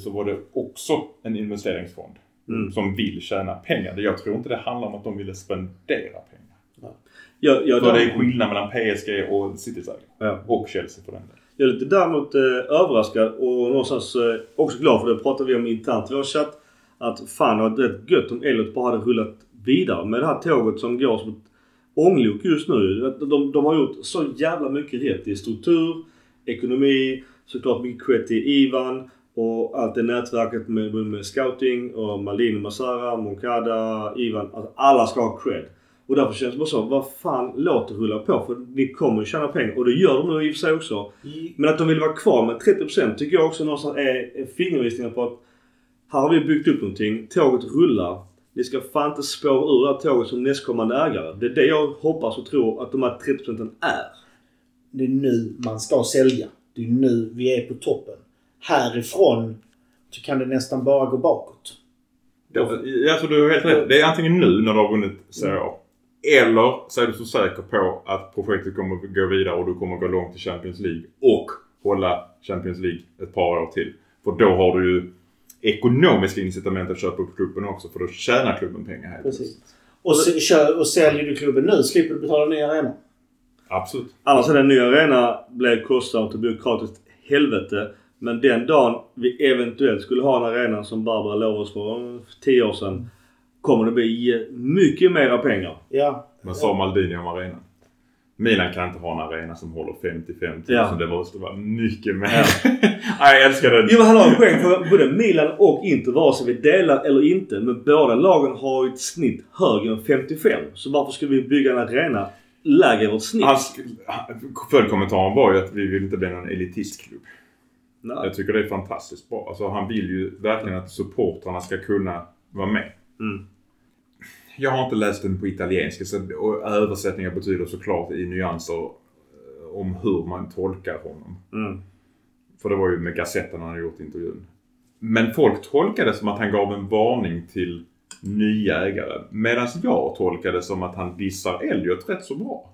så var det också en investeringsfond. Mm. Som vill tjäna pengar. Jag tror inte det handlar om att de ville spendera pengar. Jag, jag, För det är skillnad mellan PSG och Citys ägare. Ja. Och Chelsea för den delen. Jag är lite däremot eh, överraskad och någonstans eh, också glad för det pratade vi om internt i vår chatt. Att fan det varit rätt gött om Elliot bara hade rullat vidare med det här tåget som går som ett ånglok just nu. De, de har gjort så jävla mycket rätt i struktur, ekonomi, såklart mycket cred till Ivan och allt det nätverket med, med, scouting och Malin Masara, Moncada, Ivan. Alltså alla ska ha cred. Och därför känns det bara så, vad fan låt det rulla på för ni kommer ju tjäna pengar. Och det gör de nu i och för sig också. Men att de vill vara kvar med 30% tycker jag också någonstans är är fingervisningar på att här har vi byggt upp någonting. Tåget rullar. Ni ska fan inte spåra ur det här tåget som nästkommande ägare. Det är det jag hoppas och tror att de här 30% är. Det är nu man ska sälja. Det är nu vi är på toppen. Härifrån så kan det nästan bara gå bakåt. Jag tror du har helt rätt. Det är antingen nu när du har vunnit Serie A. Eller så är du så säker på att projektet kommer att gå vidare och du kommer att gå långt i Champions League. Och hålla Champions League ett par år till. För då har du ju ekonomiska incitament att köpa upp klubben också. För då tjänar klubben pengar helt Precis. Och, se, kör, och säljer du klubben nu slipper du betala nya arenor. Absolut. Annars är den nya arena blev kostsamt och byråkratiskt helvete. Men den dagen vi eventuellt skulle ha en arena som Barbara lovade oss för 10 år sedan. Kommer det bli mycket mera pengar. Ja. Vad sa Maldini om arenan? Milan kan inte ha en arena som håller 55 000. Ja. Det måste vara mycket mer. Nej, jag älskar det. Jo han har en poäng för både Milan och Inter vare sig vi delar eller inte. Men båda lagen har ett snitt högre än 55. Så varför skulle vi bygga en arena lägre än vårt snitt? Hans följdkommentaren var ju att vi vill inte bli någon elitistklubb. Nej. Jag tycker det är fantastiskt bra. Alltså, han vill ju verkligen att supportrarna ska kunna vara med. Mm. Jag har inte läst den på italienska så, och översättningar betyder såklart i nyanser eh, om hur man tolkar honom. Mm. För det var ju med Gazetten han hade gjort intervjun. Men folk tolkade som att han gav en varning till nya ägare. Medan jag tolkade som att han dissar Elliot rätt så bra.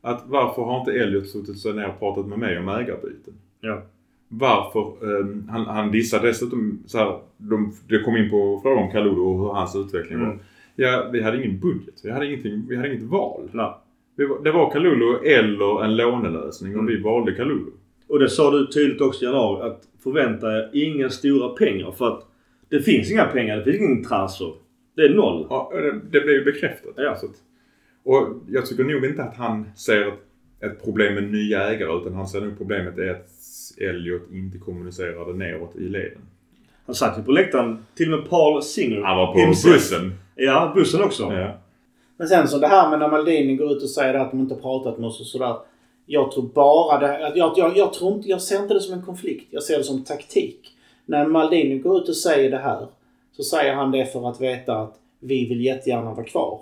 Att varför har inte Elliot suttit sig ner och pratat med mig om ägarbyten? Ja. Varför? ehm, han, han dissade dessutom så här, de, det kom in på frågan om Kalulu och hur hans utveckling var. Ja, vi hade ingen budget. Vi hade, ingenting, vi hade inget val. Var, det var Kalulu eller en lånelösning och Mm. vi valde Kalulu. Och det sa du tydligt också i januari att förvänta er inga stora pengar för att det finns inga pengar. Det finns ingen transfer. Det är noll. Ja, det, det blev ju bekräftat. Ja. Så att, och jag tycker nog inte att han ser ett, ett problem med nya ägare utan han ser nog problemet är att Elliot inte kommunicerade neråt i leden. Han satt ju på läktaren. Till och med Paul Singer. Han var på himself. bussen. Ja, bussen också. Ja. Men sen så det här med när Maldini går ut och säger att de inte har pratat med oss och sådär. Jag tror bara det att jag, jag, jag, tror inte, jag ser inte det som en konflikt. Jag ser det som taktik. När Maldini går ut och säger det här så säger han det för att veta att vi vill jättegärna vara kvar.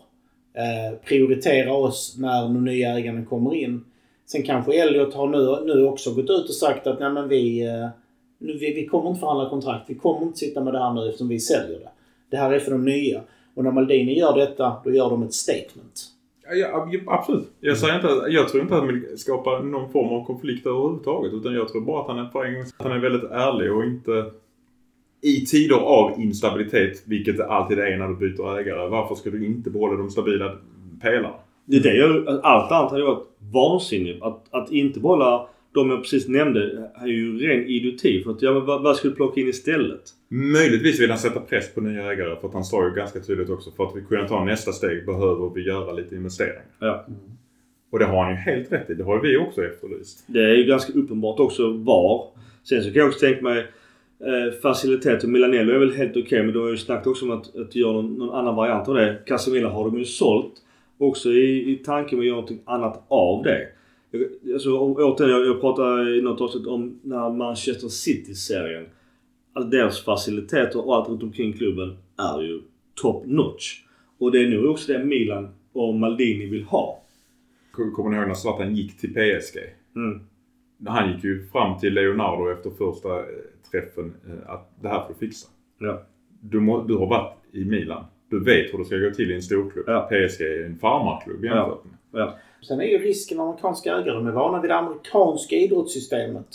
Eh, prioritera oss när de nya ägarna kommer in. Sen kanske Elliot har nu, nu också gått ut och sagt att nej men vi, eh, vi, vi kommer inte förhandla kontrakt. Vi kommer inte sitta med det här nu eftersom vi säljer det. Det här är för de nya. Och när Maldini gör detta, då gör de ett statement. Ja, ja, absolut. Jag, säger inte, jag tror inte att han vill skapa någon form av konflikt överhuvudtaget. Utan jag tror bara att han är, för en att han är väldigt ärlig och inte... I tider av instabilitet, vilket det alltid är när du byter ägare, varför ska du inte behålla de stabila pelarna? Det är det jag, allt annat hade varit vansinnigt. Att, att inte behålla de jag precis nämnde är ju ren idioti. För att, ja, men vad, vad ska du plocka in istället? Möjligtvis vill han sätta press på nya ägare för att han sa ju ganska tydligt också för att vi kunna ta nästa steg behöver vi göra lite investeringar. Ja. Och det har han ju helt rätt i. Det har vi också efterlyst. Det är ju ganska uppenbart också var. Sen så kan jag också tänka mig eh, facilitet och Milanello är väl helt okej men då har ju snackat också om att, att göra någon, någon annan variant av det. Casemiro har de ju sålt. Också i, i tanken med att göra någonting annat av det. Alltså, återigen, jag, jag pratade i något avsnitt om när Manchester City-serien. Alltså deras faciliteter och allt runt omkring klubben är ju top notch. Och det är nog också det Milan och Maldini vill ha. Kommer ni ihåg när Zlatan gick till PSG? Mm. Han gick ju fram till Leonardo efter första eh, träffen eh, att det här får du fixa. Ja. Du, må, du har varit i Milan. Du vet hur det ska gå till i en storklubb. Ja. PSG är en farmarklubb jämfört med. Ja. Sen är ju risken med amerikanska ägare, de är vana vid det amerikanska idrottssystemet.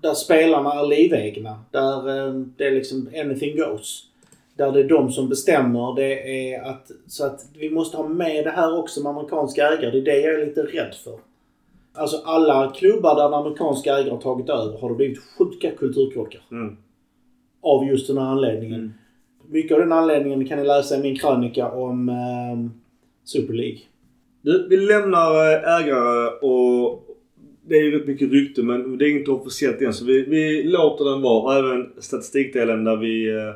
Där spelarna är livegna. Där eh, det är liksom anything goes. Där det är de som bestämmer. Det är att, så att vi måste ha med det här också med amerikanska ägare. Det är det jag är lite rädd för. Alltså alla klubbar där amerikanska ägare har tagit över har det blivit sjuka kulturkrockar. Mm. Av just den här anledningen. Mm. Mycket av den anledningen kan ni läsa i min krönika om eh, Super League. Du, vi lämnar eh, ägare och det är ju rätt mycket rykte men det är inte officiellt än så vi, vi låter den vara. Även statistikdelen där vi eh,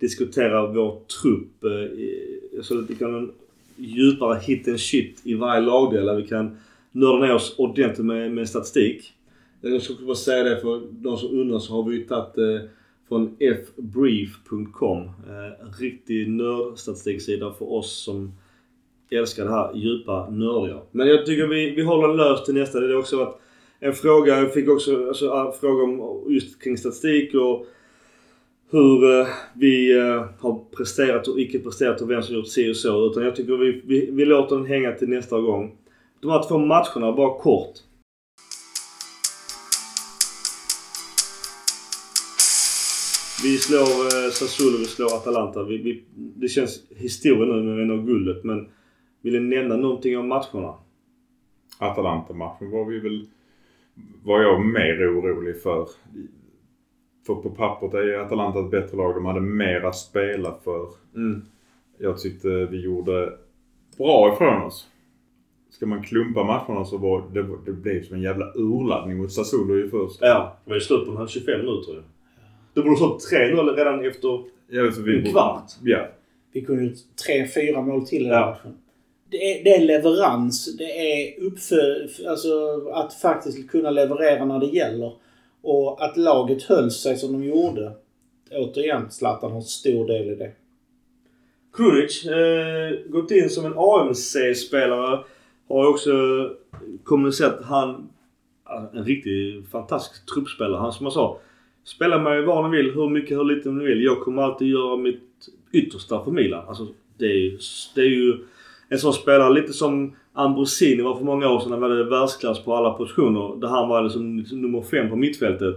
diskuterar vår trupp. Eh, så att vi kan ha en djupare hit and shit i varje lagdel där vi kan nörda ner oss ordentligt med, med statistik. Jag ska bara säga det för de som undrar så har vi ju tagit eh, från fbrief.com. Eh, en riktig nördstatistiksida för oss som älskar det här djupa nördiga. Men jag tycker vi, vi håller löst till nästa. Det är också att en fråga, jag fick också alltså, en fråga om just kring statistik och hur eh, vi eh, har presterat och icke presterat och vem som gjort si och så. Utan jag tycker vi, vi, vi låter den hänga till nästa gång. De här två matcherna, bara kort. Vi slår eh, Sassuolo, vi slår Atalanta. Vi, vi, det känns historiskt nu när vi når guldet men vill ni nämna någonting om matcherna? Atalanta-matchen var vi väl var jag mer orolig för. För på pappret är ju Atalanta ett bättre lag. De hade mer att spela för. Mm. Jag tyckte vi gjorde bra ifrån oss. Ska man klumpa matcherna så var det, det blev som en jävla urladdning mot Sassuolo i första. Ja, det var ju slut på den här 25 minuter ju. Det borde stått 3-0 redan efter Ja, en kvart. Ja. Vi kunde tre, fyra mål till i den Ja. matchen. Det är, det är leverans. Det är uppfö... Alltså att faktiskt kunna leverera när det gäller. Och att laget höll sig som de gjorde. Återigen, Zlatan har stor del i det. Krunic, eh, gått in som en AMC-spelare. Har ju också kommunicerat att han en riktigt fantastisk truppspelare. Han som jag sa, spela mig var ni vill, hur mycket, hur lite ni vill. Jag kommer alltid göra mitt yttersta för Milan. Alltså, det, är, det är ju en sån spelare, lite som Ambrosini var för många år sedan. Han var världsklass på alla positioner. Där han var liksom, nummer fem på mittfältet.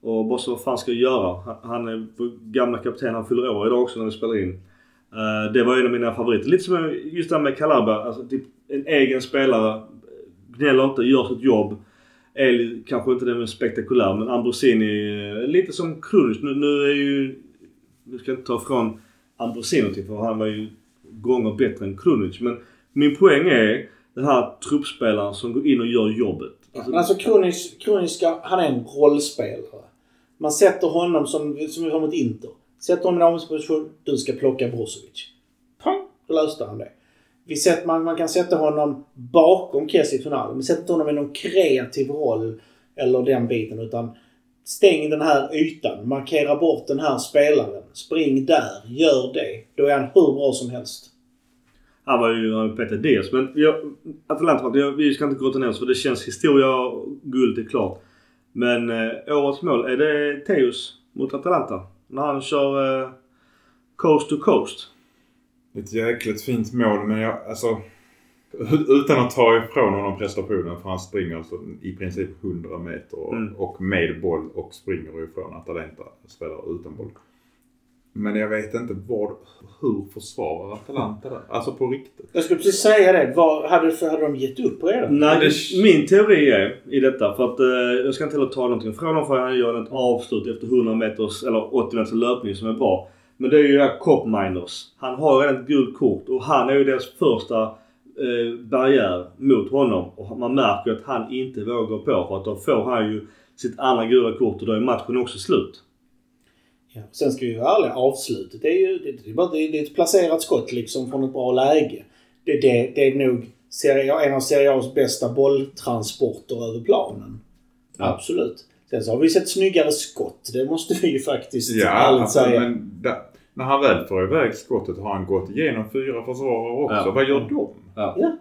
Och bara så vad fan ska jag göra? Han- är gamla kapten. Han fyller år idag också när vi spelar in. Eh, det var en av mina favoriter. Lite som just det här med Calabria. Alltså, typ en egen spelare. Gnäller inte, gör sitt jobb. Är kanske inte den mest spektakulär men Ambrosini, eh, lite som Krunic. Nu, nu är ju... Nu ska jag inte ta ifrån Ambrosini någonting för han var ju gånger bättre än Krunic. Men min poäng är den här truppspelaren som går in och gör jobbet. Men alltså Krunic, Krunic ska, han är en rollspelare. Man sätter honom som, som vi har mot Inter. Sätter honom i en avsposition. Du ska plocka Brozovic. Pang! Då löste han det. Vi sätter, man, man kan sätta honom bakom Kessie Tonali. Men sätter inte honom i någon kreativ roll. Eller den biten. Utan stäng den här ytan. Markera bort den här spelaren. Spring där. Gör det. Då är han hur bra som helst. Han var ju var Peter Diaz. Men jag, Atalanta, jag, vi ska inte grotta ner oss för det känns historia och guld är klart. Men eh, årets mål, är det Teus mot Atalanta? När han kör eh, coast to coast. Ett jäkligt fint mål men jag, alltså. Utan att ta ifrån honom prestationen för han springer alltså i princip 100 meter och, Mm. och med boll och springer ifrån Atalanta spelar utan boll. Men jag vet inte vad, hur försvarar Atalanta det? Alltså på riktigt. Jag skulle precis säga det. Vad, hade, hade de gett upp redan? Nej, det- min teori är i detta för att eh, jag ska inte heller ta någonting från honom för han gör ett avslut efter 100 meters eller 80 meters löpning som är bra. Men det är ju det här Cop Miners. Han har redan ett gult kort och han är ju deras första eh, barriär mot honom. Och man märker att han inte vågar på för att då får han ju sitt andra gula kort och då är matchen också slut. Ja. Sen ska vi vara ärliga. Avslutet det är ju det, det är bara, det är ett placerat skott liksom från ett bra läge. Det, det, det är nog Serie en av Serie A's bästa bolltransporter över planen. Ja. Absolut. Sen så har vi sett snyggare skott. Det måste vi ju faktiskt Ja, ärligt alltså, säga. men da, när han väl får iväg skottet har han gått igenom fyra försvarare också. Ja. Vad gör de? Ja. Ja.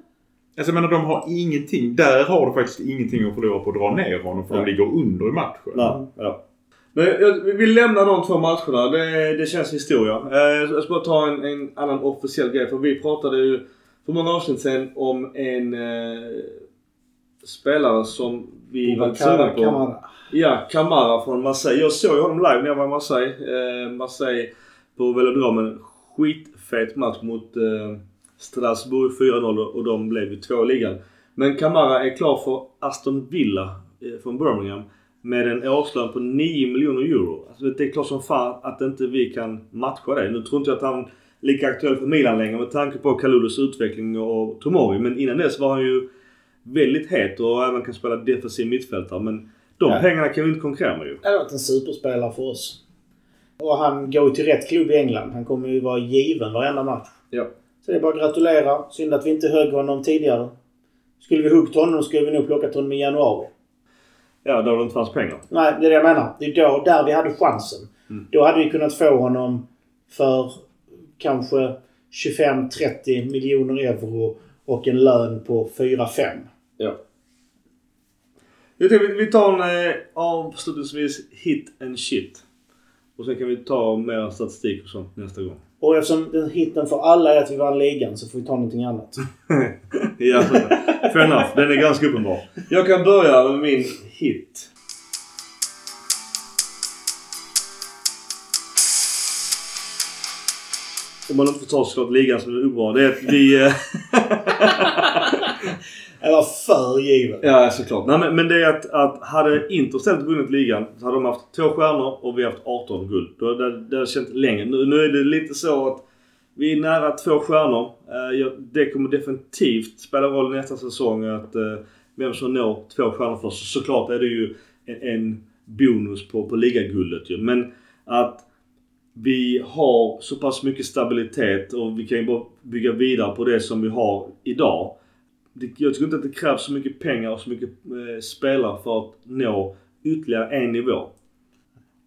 Alltså jag menar de har ingenting. Där har du faktiskt ingenting att förlora på att dra ner honom för Ja. de ligger under i matchen. Ja, ja. Men jag, vi lämnar de två matcherna. Det, det känns historia. Eh, jag ska bara ta en, en annan officiell grej. För vi pratade ju för många avsnitt sedan om en eh, spelare som vi var sugna på. Kamara. Ja, Kamara från Marseille. Jag såg honom live när jag var i Marseille. Eh, Marseille på Velodromen. Skitfet match mot eh, Strasbourg 4-0 och de blev ju två i ligan. Men Kamara är klar för Aston Villa eh, från Birmingham med en årslön på 9 miljoner euro. Alltså, det är klart som fan att inte vi kan matcha det. Nu tror inte jag att han är lika aktuell för Milan längre med tanke på Kalulus utveckling och Tomori. Men innan dess var han ju väldigt het och även kan spela defensiv mittfältare. Men de Ja. pengarna kan vi inte konkurrera med ju. Det har varit en superspelare för oss. Och han går ju till rätt klubb i England. Han kommer ju vara given varenda match. Ja. Så det är bara att gratulera. Synd att vi inte högg honom tidigare. Skulle vi huggt honom skulle vi nog plockat honom i januari. Ja, då det inte fanns pengar. Nej, det är det jag menar. Det är då, där vi hade chansen. Mm. Då hade vi kunnat få honom för kanske 25-30 miljoner euro och en lön på 4-5. Ja. Jag tänkte vi- vi tar en eh, avslutningsvis hit and shit. Och sen kan vi ta mer statistik och sånt nästa gång. Och eftersom den hitten för alla är att vi vann ligan så får vi ta någonting annat. ja, fair enough. Den är ganska uppenbar. Jag kan börja med min hit. Om man inte får ta såklart ligan som är obra. Det är att vi... Det var för givet. Ja, såklart. Nej, men, men det är att, att hade Inter istället vunnit ligan så hade de haft två stjärnor och vi haft 18 guld. Då det, det hade känt längre. Nu, nu är det lite så att vi är nära två stjärnor. Eh, ja, det kommer definitivt spela roll nästa säsong att eh, vem som når två stjärnor först. Så Såklart är det ju en, en bonus på, på ligaguldet ju. Men att vi har så pass mycket stabilitet och vi kan ju bara bygga vidare på det som vi har idag. Det, jag tycker inte att det krävs så mycket pengar och så mycket eh, spelare för att nå ytterligare en nivå.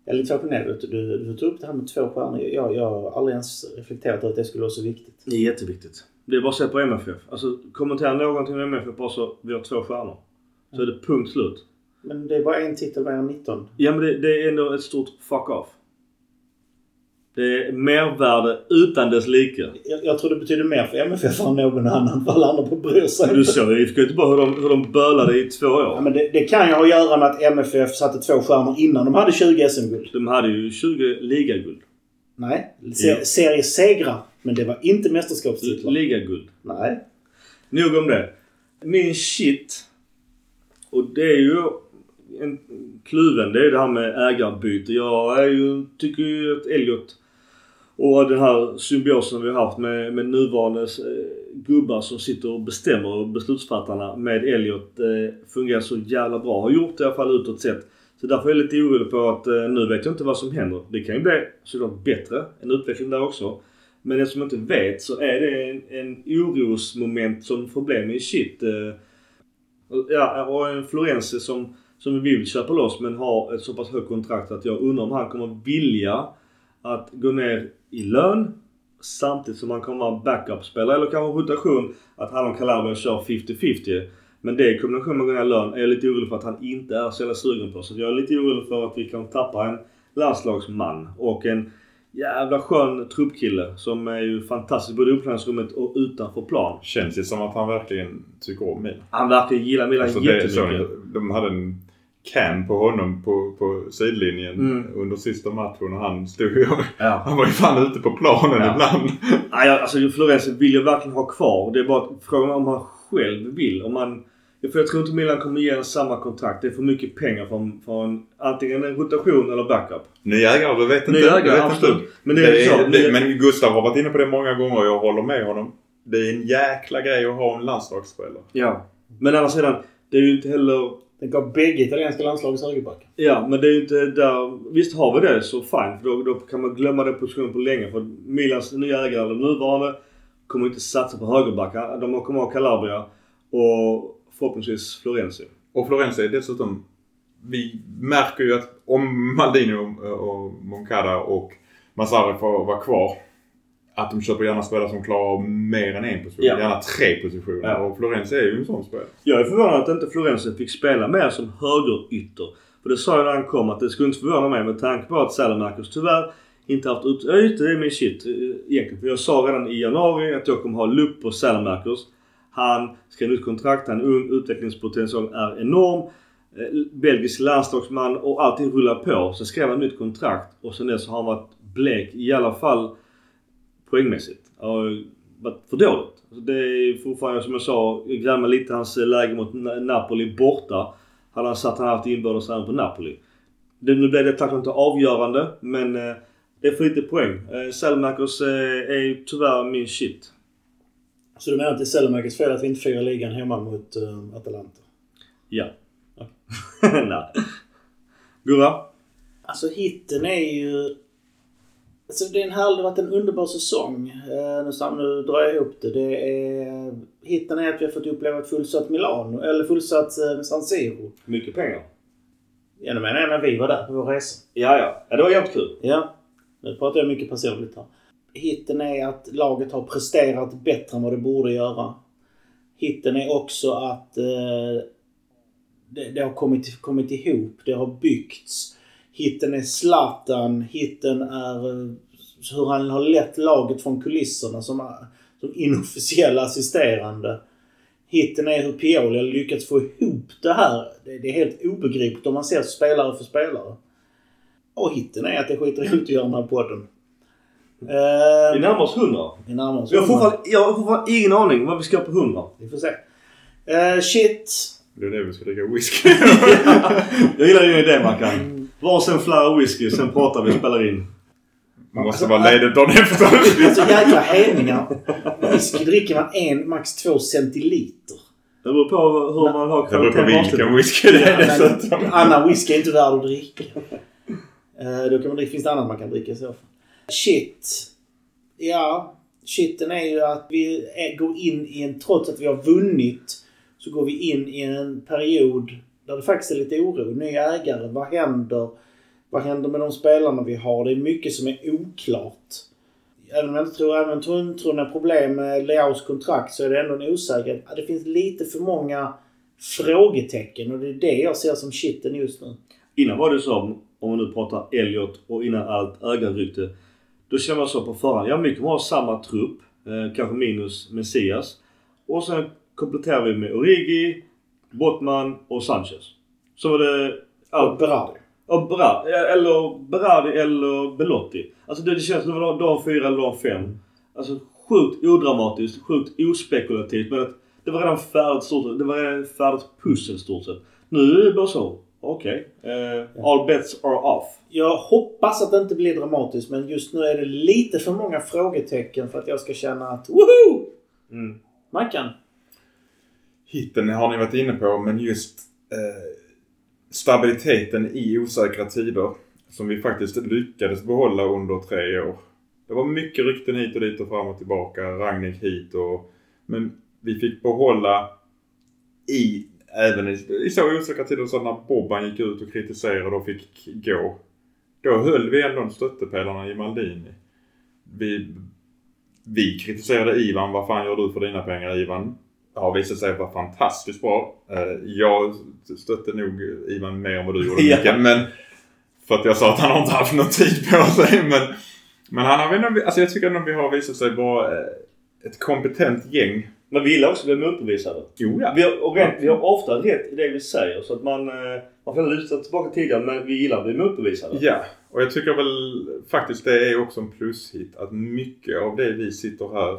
Jag är lite fascinerad. Du, du, tog upp det här med två stjärnor. Jag, jag har aldrig ens reflekterat över att det skulle vara så viktigt. Det är jätteviktigt. Det är bara att se på MFF. Alltså kommentera någonting om MFF bara så vi har två stjärnor. Så är det punkt slut. Men det är bara en titel mer än 19. Ja men det, det är ändå ett stort fuck off. Det är mervärde utan dess like. Jag, jag tror det betyder mer för MFF än någon annan. För alla andra på bryr sig. Du såg ju IFK Göteborg hur de, hur de bölade i två år. Ja, men det, det kan ju ha att göra med att MFF satte två stjärnor innan de hade 20 SM-guld. De hade ju 20 ligaguld. Nej. Se, Ja. Seriesegrar. Men det var inte mästerskapstitlar. Ligaguld. Nej. Nog om det. Min shit. Och det är ju en kluven. Det är det här med ägarbyte. Jag är ju, tycker ju att Elliot och den här symbiosen vi har haft med, med nuvarande eh, gubbar som sitter och bestämmer beslutsfattarna med Elliot eh, fungerar så jävla bra. Har gjort det i alla fall utåt sett. Så därför är jag lite orolig på att eh, nu vet jag inte vad som händer. Det kan ju bli såklart bättre. En utveckling där också. Men eftersom jag inte vet så är det en, en orosmoment som får bli min shit. Eh, ja, och en Florenzi som, som vi vill köpa loss men har ett så pass högt kontrakt att jag undrar om han kommer vilja att gå ner i lön samtidigt som han kommer vara backup-spelare eller kanske rotation. Att han och Calabria kör 50-50. Men det i kombination med att gå ner i lön är jag lite orolig för att han inte är så jävla sugen på. Så jag är lite orolig för att vi kan tappa en landslagsman och en jävla skön truppkille som är ju fantastisk både i uppklädningsrummet och utanför plan. Känns ju som att han verkligen tycker om Milan. Han verkar gilla Milan Alltså det är så, jättemycket. de hade en cam på honom på, på sidlinjen Mm. under sista matchen och han stod ju... Ja. Han var ju fan ute på planen Ja. ibland. Nej, alltså Florenzi vill jag verkligen ha kvar. Det är bara frågan om han själv vill. Om man, för jag tror inte Milan kommer ge en samma kontrakt. Det är för mycket pengar för, en- för en, antingen en rotation eller backup. Ny ägare, du vet inte. Ny ägare, vet absolut. Inte. Men det är så. det, men Gustav har varit inne på det många gånger och jag håller med honom. Det är en jäkla grej att ha en landslagsspelare. Ja. Men å andra sidan, det är ju inte heller... Det gav bägge italienska landslagets högerbackar. Ja, men det är ju inte där... Visst har vi det så fine. För då, då kan man glömma den positionen på länge. För Milans nya ägare, eller nuvarande, kommer inte satsa på högerbackar. De kommer ha Calabria och förhoppningsvis Florenzi. Och Florenzi är dessutom... Vi märker ju att om Maldini och, och Moncada och Massari får vara kvar. Att de köper gärna spelare som klarar av mer än en position. Ja. Gärna tre positioner. Ja. Och Florenzi är ju en sån spelare. Jag är förvånad att inte Florenzi fick spela mer som högerytter. För det sa jag när han kom att det skulle inte förvåna mig med tanke på att Salamakers tyvärr inte haft ut... Ja just det, är min shit eh, egentligen. För jag sa redan i januari att jag kommer ha lupp på Salamakers. Han skrev ut kontrakt, han är ung, utvecklingspotentialen är enorm. Eh, Belgisk landslagsman och allting rullar på. Sen skrev han nytt kontrakt och sen dess har han varit blek i alla fall poängmässigt. Har varit för dåligt. Alltså det är fortfarande som jag sa, jag grämer lite hans läge mot Na- Napoli borta. Hade han satt han haft inbördes på Napoli. Det, nu blev det klart inte avgörande men eh, det är för lite poäng. Eh, Selmakers eh, är ju tyvärr min shit. Så du menar att det är Sellemakers fel att vi inte firar ligan hemma mot uh, Atalanta? Ja. Nej. Gurra? Alltså hitten är ju... Alltså det är en härlig, det har varit en underbar säsong. Eh, nu, drar jag ihop det. det är, hitten är att vi har fått uppleva ett fullsatt Milano, eller fullsatt eh, San Siro. Mycket pengar. Ja, nu menar jag när vi var där på vår resa. Ja, ja. Ja, det var jävligt kul. Ja, nu pratar jag mycket personligt här. Hitten är att laget har presterat bättre än vad det borde göra. Hitten är också att eh, det, det har kommit, kommit ihop. Det har byggts. Hitten är Zlatan. Hitten är eh, hur han har lett laget från kulisserna som, som inofficiell assisterande. Hitten är hur Pioli har lyckats få ihop det här. Det, det är helt obegripligt om man ser spelare för spelare. Och hitten är att det är skitroligt att göra den här podden. Vi Eh, närmar oss 100. vi närmar oss Jag har hundra. fortfarande, jag har fortfarande ingen aning vad vi ska på 100. Vi får se. Eh, shit. Det är det vi ska dricka whisky. Jag gillar din idé Mackan. Varsin flera whisky, sen pratar vi och spelar in. Man måste vara ledig dagen efter. Alltså jäkla hedningar. Whisky dricker man en, max två centiliter. Det beror på hur man har Det beror på kvalitet vilken whisky det är dessutom. Annan whisky är inte värd att dricka. Eh, Då kan man dricka, finns det annat man kan dricka i så fall. Shit. Ja, shiten är ju att vi går in i en, trots att vi har vunnit, så går vi in i en period där det faktiskt är lite oro. Ny ägare, vad händer? Vad händer med de spelarna vi har? Det är mycket som är oklart. Även om jag inte tror, även om jag problem med Leaus kontrakt så är det ändå en osäkerhet. Det finns lite för många frågetecken och det är det jag ser som shitten just nu. Innan var det så, om man nu pratar Elliot och innan allt ägarrykte. Då känner man så på förhand, ja vi kommer ha samma trupp. Eh, kanske minus Messias. Och sen kompletterar vi med Origi, Bottman och Sanchez. Så var det Och allt. Berardi. Och Berardi, eller Berardi eller Belotti. Alltså det, det känns som var de fyra eller de fem. Alltså sjukt odramatiskt, sjukt ospekulativt. Men att det var redan färdigt stort sett. Det var redan färdigt pussel stort sett. Nu är det bara så. Okej. Eh, all bets are off. Jag hoppas att det inte blir dramatiskt men just nu är det lite för många frågetecken för att jag ska känna att woho! Mm. Mackan? Hitten har ni varit inne på, men just eh, stabiliteten i osäkra tider som vi faktiskt lyckades behålla under tre år. Det var mycket rykten hit och dit och fram och tillbaka. Ragnik hit och... Men vi fick behålla i, även i, i så osäkra tider så när Bobban gick ut och kritiserade och fick gå. Då höll vi ändå stöttepelarna i Maldini. Vi, vi kritiserade Ivan. Vad fan gör du för dina pengar Ivan? Har visat sig vara fantastiskt bra. Eh, Jag stötte nog Ivan mer än vad du gjorde Ja. Mikael. Men för att jag sa att han har inte haft någon tid på sig. Men, men han har, alltså jag tycker ändå vi har visat sig vara eh, ett kompetent gäng. Men vi gillar också att bli motbevisade. Jo ja. Vi har, och rent, vi har ofta rätt i det vi säger. Så att man, eh, man får lyssna tillbaka tidigare men vi gillar att bli motbevisade. Ja, och jag tycker väl faktiskt det är också en plushit att mycket av det vi sitter här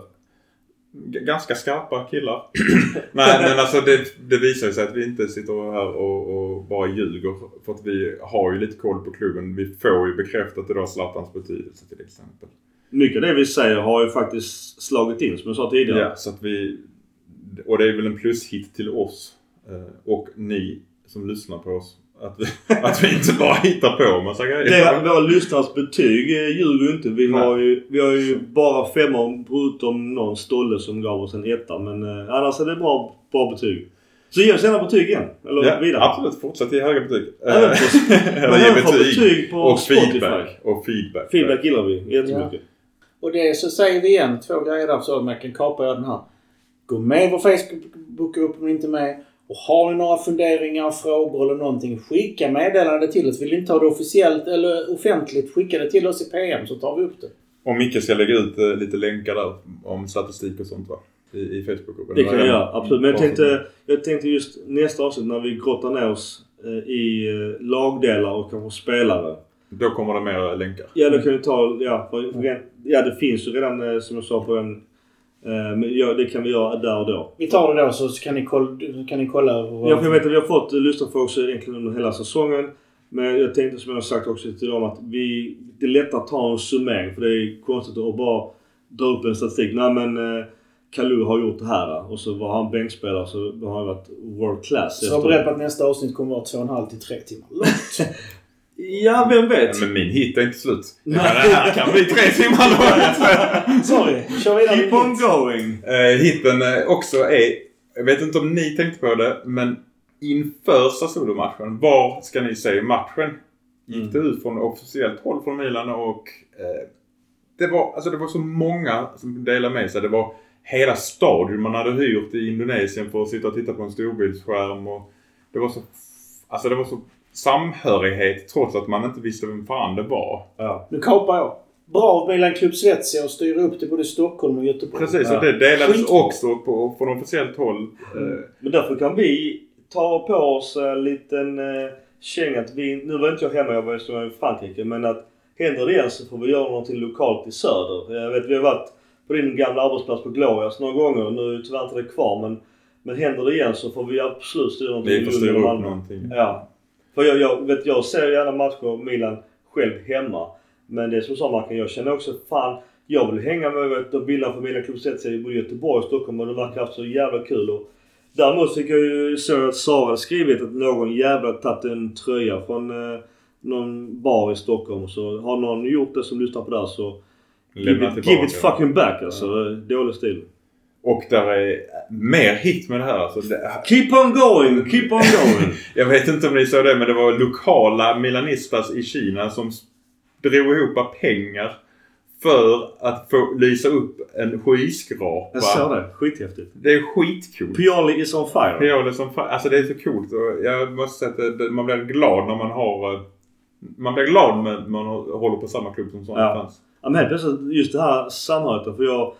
Ganska skarpa killar. Nej men alltså det, det visar sig att vi inte sitter här och, och bara ljuger. För att vi har ju lite koll på klubben. Vi får ju bekräftat idag Zlatans betydelse till exempel. Mycket av det vi säger har ju faktiskt slagit in som jag sa tidigare. Ja, så att vi... Och det är väl en plushit till oss. eh, Och ni som lyssnar på oss. Att vi, att vi inte bara hittar på massa grejer. Det, våra lyssnares betyg eh, ljuger ju inte. Vi har ju, vi har ju bara femmor förutom någon stolle som gav oss en etta. Men eh, annars är det bra, bra betyg. Så ge oss gärna betyg igen. Eller Ja, vidare. absolut. Fortsätt ge höga betyg. Även på- Eller Men ge även på betyg. betyg på och Spotify. feedback. Och feedback. Feedback gillar vi jättemycket. Och det så säger vi igen, två grejer där så man kan kapa den här. Gå med i vår Facebookgrupp om ni inte är med. Och har ni några funderingar, frågor eller någonting, skicka meddelande till oss. Vill ni inte ha det officiellt eller offentligt, skicka det till oss i PM så tar vi upp det. Och Micke ska lägga ut eh, lite länkar där om statistik och sånt va? I, i Facebookgruppen. Det kan jag göra, absolut. Men jag tänkte, jag tänkte just nästa avsnitt när vi grottar ner oss eh, i eh, lagdelar och kanske spelare. Då kommer det mer länkar. Ja, då kan vi ta... Ja, för, ja det finns ju redan som jag sa på en... eh, Men ja, det kan vi göra där och då. Vi tar det då så kan ni kolla, så kan ni kolla Ja, för jag vet att vi har fått lyssnarfrågor också egentligen under hela säsongen. Men jag tänkte som jag har sagt också till dem att vi... Det är lättare att ta en summering för det är konstigt att bara dra upp en statistik. Nej men eh, Kalu har gjort det här och så var han bänkspelare så har han varit world class. Så beredd på att nästa avsnitt kommer vara och en halv till tre timmar långt. Ja, vem vet? Men min hit är inte slut. Det här kan bli tre timmar långt. Sorry, kör vidare. Keep on going! Eh, hitten eh, också är, jag vet inte om ni tänkte på det, men inför Sassuolo-matchen, var ska ni se matchen? Gick det ut från officiellt håll från Milan och eh, det, var, alltså det var så många som delade med sig. Det var hela stadion man hade hyrt i Indonesien för att sitta och titta på en storbildsskärm. Och det var så, alltså det var så samhörighet trots att man inte visste vem fan det var. Ja. Nu kapar jag. Bra av Milan Club Svezia att styra upp det både i Stockholm och Göteborg. Precis, och det delades Skitbra. också på, från officiellt håll. Eh, Men därför kan vi ta på oss en liten eh, känga att vi, nu var inte jag hemma, jag var i Frankrike, men att händer det igen så får vi göra någonting lokalt i söder. Jag vet vi har varit på din gamla arbetsplats på Glorias några gånger, nu är tyvärr inte det kvar men Men händer det igen så får vi absolut styra någonting. Vi får styra upp någonting. Ja. För jag, jag, vet, jag ser gärna matcher Milan själv hemma. Men det är som sa Marken, jag känner också fan jag vill hänga med vet, och bilda för Milan Club sett sig i både Göteborg och Stockholm och det verkar haft så jävla kul. Och däremot fick jag ju så att Sara hade skrivit att någon jävla tagit en tröja från eh, någon bar i Stockholm. Så har någon gjort det som lyssnar på det här så give it, give it fucking back alltså. Dålig stil. Och där är mer hit med det här. Alltså det, Keep on going, keep on going. jag vet inte om ni såg det men det var lokala milanistas i Kina som drog ihop pengar för att få lysa upp en skyskrapa. jag såg det. Skithäftigt. Det är skitcoolt. Pioli is on fire. Piole som fan. Alltså det är så coolt och jag måste säga att man blir glad när man har... eh, Man blir glad när man håller på samma klubb som sådana Ja. fans. Ja, men helt plötsligt just det här samhörigheten. För jag,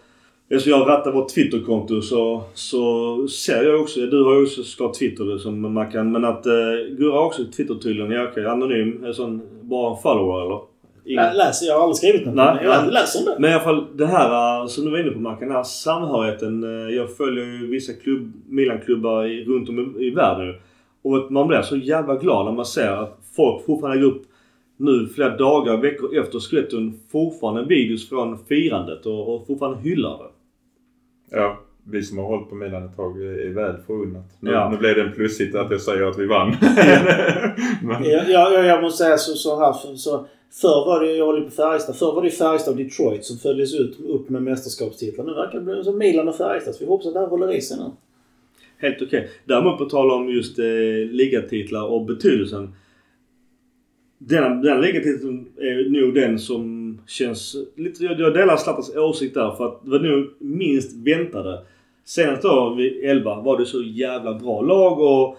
eftersom jag rattar vårt Twitterkonto så, så ser jag också, du har ju också såklart Twitter som man kan, men att eh, Gurra har också Twitter tydligen. Ja, okej, anonym. En sån, bara en follower eller? Ingen- Lä- Läs, jag har aldrig skrivit något. Nej, jag läst om det. Men i alla fall det här eh, som du var inne på Mackan, den här samhörigheten. eh, Jag följer ju vissa klubb, Milan-klubbar runt om i, i världen. Och man blir så jävla glad när man ser att folk fortfarande lägger upp nu flera dagar, veckor efter Skeleton fortfarande videos från firandet och, och fortfarande hyllar det. Ja, vi som har hållit på Milan ett tag är väl förunnat. Nu, Ja. nu blev det en plussigt att jag säger att vi vann. Men, Jag, jag, jag måste säga så, så här. Så, så, förr var det, jag håller på Färjestad. Förr var det Färjestad och Detroit som följdes ut upp med mästerskapstitlar. Nu verkar det bli som Milan och Färjestad. Så vi hoppas att det här håller i sig nu. Helt okej. Däremot på tal om just eh, ligatitlar och betydelsen. Den, den ligatiteln är nog den som känns lite... Jag, jag delar Zlatans åsikt där för att det var nog minst väntade. Senast då vid 11 var det så jävla bra lag och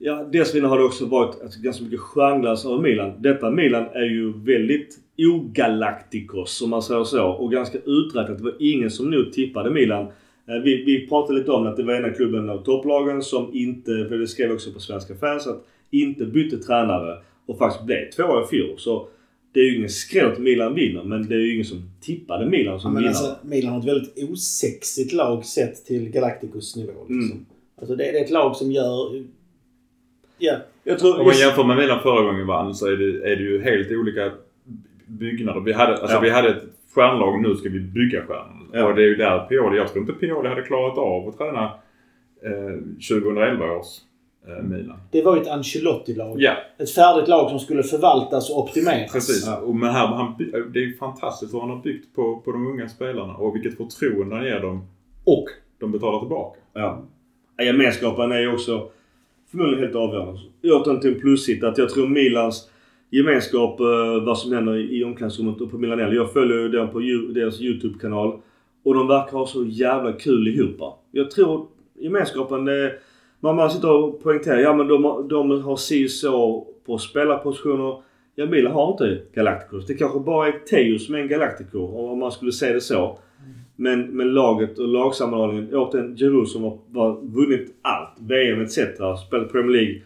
Ja, dessförinnan har det också varit alltså, ganska mycket stjärnglass över Milan. Detta Milan är ju väldigt ogalacticos om man säger så. Och ganska uträknat. Det var ingen som nog tippade Milan. Eh, Vi, vi pratade lite om att det var ena klubben av topplagen som inte, för det skrev också på Svenska fans, att inte bytte tränare och faktiskt blev tvåa i fjol. Så det är ju ingen skräll att Milan vinner, men det är ju ingen som tippade Milan som Ja, men vinnare. alltså, Milan har ett väldigt osexigt lag sett till Galacticos nivå. Liksom. Mm. Alltså, det, det är ett lag som gör... Ja. jag tror... om man jämför med Milan förra gången vann så är det, är det ju helt olika byggnader. Vi hade, alltså Ja. vi hade ett stjärnlag nu ska vi bygga stjärnan. Ja. Och det är ju där Pioli, jag tror inte Pioli hade klarat av att träna eh, 2011 års Milan. Det var ju ett Ancelotti-lag. Ja, Ett färdigt lag som skulle förvaltas och optimeras. precis. Ja. Och men här, han, by- det är ju fantastiskt vad han har byggt på, på de unga spelarna och vilket förtroende han ger dem. Och de betalar tillbaka. Ja. Gemenskapen är ju också förmodligen helt avgörande. Återigen till en plushit att jag tror Milans gemenskap, eh, vad som händer i omklädningsrummet och på Milanelli. Jag följer ju dem på deras YouTube-kanal. Och de verkar ha så jävla kul ihop. Jag tror gemenskapen, eh, man, man sitter och poängterar, ja men de, har- de har si så på spelarpositioner. Ja, Milan har inte Galacticos. Det kanske bara är Teo som är en Galactico, om man skulle säga det så. Men, men laget och lagsammanhållningen. Återigen Giroud som har, har vunnit allt. VM etc. Spelat Premier League.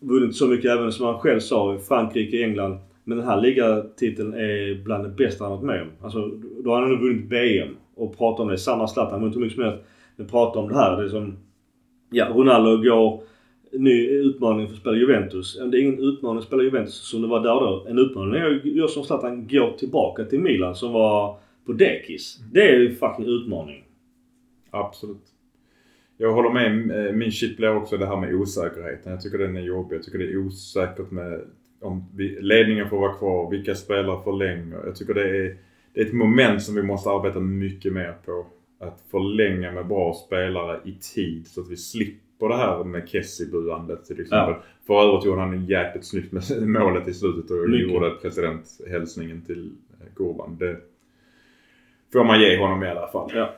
Vunnit så mycket även som han själv sa i Frankrike, England. Men den här ligatiteln är bland det bästa han varit med om. Alltså, då har han ändå vunnit VM. Och pratar om det. Samma Zlatan, han hur mycket som helst. Men pratar om det här. Det är som... Ja, Ronaldo går ny utmaning för att spela Juventus. Det är ingen utmaning att spela Juventus som det var där då. En utmaning är att göra som Zlatan går tillbaka till Milan som var på dekis. Det är ju fucking utmaning. Absolut. Jag håller med. Min shit blir också det här med osäkerheten. Jag tycker den är jobbig. Jag tycker det är osäkert med om ledningen får vara kvar, vilka spelare förlänger. Jag tycker det är, det är ett moment som vi måste arbeta mycket mer på. Att förlänga med bra spelare i tid så att vi slipper det här med Kessie-buandet till exempel. För övrigt gjorde han jäkligt snyggt med målet i slutet och Mycket. gjorde presidenthälsningen till eh, Kurban. Det får man ge honom i alla fall. Ja.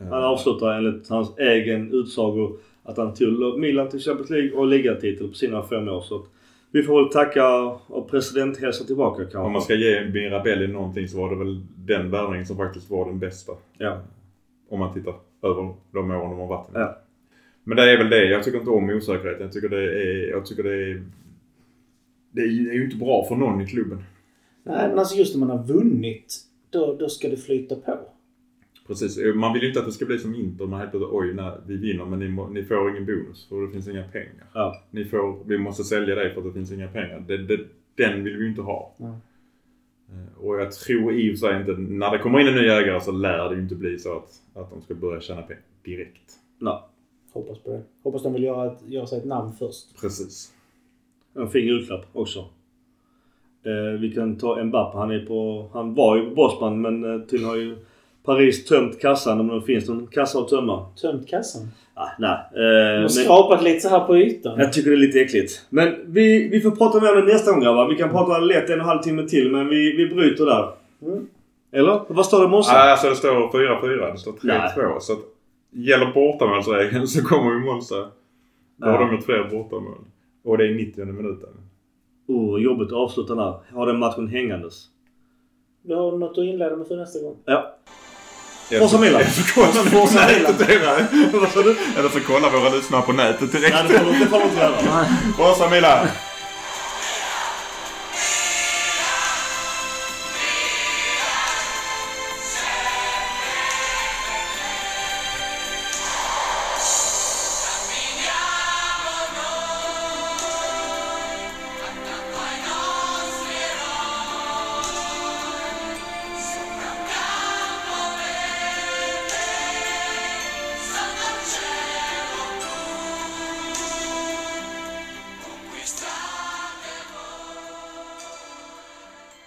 Eh, Han avslutar enligt hans egen utsago att han tog Milan till Champions League och ligatitel på sina fem år. Så vi får väl tacka och presidenthälsa tillbaka kanske. Om man ska ge Mirabelli någonting så var det väl den värvningen som faktiskt var den bästa. Ja. Om man tittar över de åren de har varit Ja. Men det är väl det. Jag tycker inte om osäkerheten. Jag tycker det är... Jag tycker det är... Det är ju inte bra för någon i klubben. Nej, men alltså just när man har vunnit, då, då ska det flyta på. Precis. Man vill ju inte att det ska bli som Inter. Man helt plötsligt, oj, nej, vi vinner men ni, ni får ingen bonus för det finns inga pengar. Ja. Ni får, vi måste sälja dig för att det finns inga pengar. Det, det, den vill vi ju inte ha. Nej. Eh, Och jag tror i och för sig inte, när det kommer in en ny ägare så lär det ju inte bli så att, att de ska börja tjäna pengar direkt. Nej. Hoppas på det. Hoppas de vill göra, ett, göra sig ett namn först. Precis. En fin julklapp också. Eh, vi kan ta Mbappe. Han, är på, han var ju på Bosman men eh, tydligen har ju Paris tömt kassan om det finns någon kassa att tömma. Tömt kassan. Ah, nej. Eh, har skrapat lite så här på ytan. jag tycker det är lite äckligt. Men vi, vi får prata mer om det nästa gång grabbar. Vi kan prata lätt en och en halv timme till men vi, vi bryter där. Mm. Eller? Vad står det i morse? Alltså det står 4-4. Det står 3-2. Så att gäller bortamålsregeln så kommer ju Monza. Då har de gjort fler bortamål. Och det är 90 minuten. Oh, jobbigt att avsluta där. Ha den matchen hängandes. Du har något att inleda med för nästa gång? Ja. Forza Milan. På Forza Milan. du? Eller så kollar våra lyssnare på nätet direkt. Nej, det får du inte göra. Forza Milan!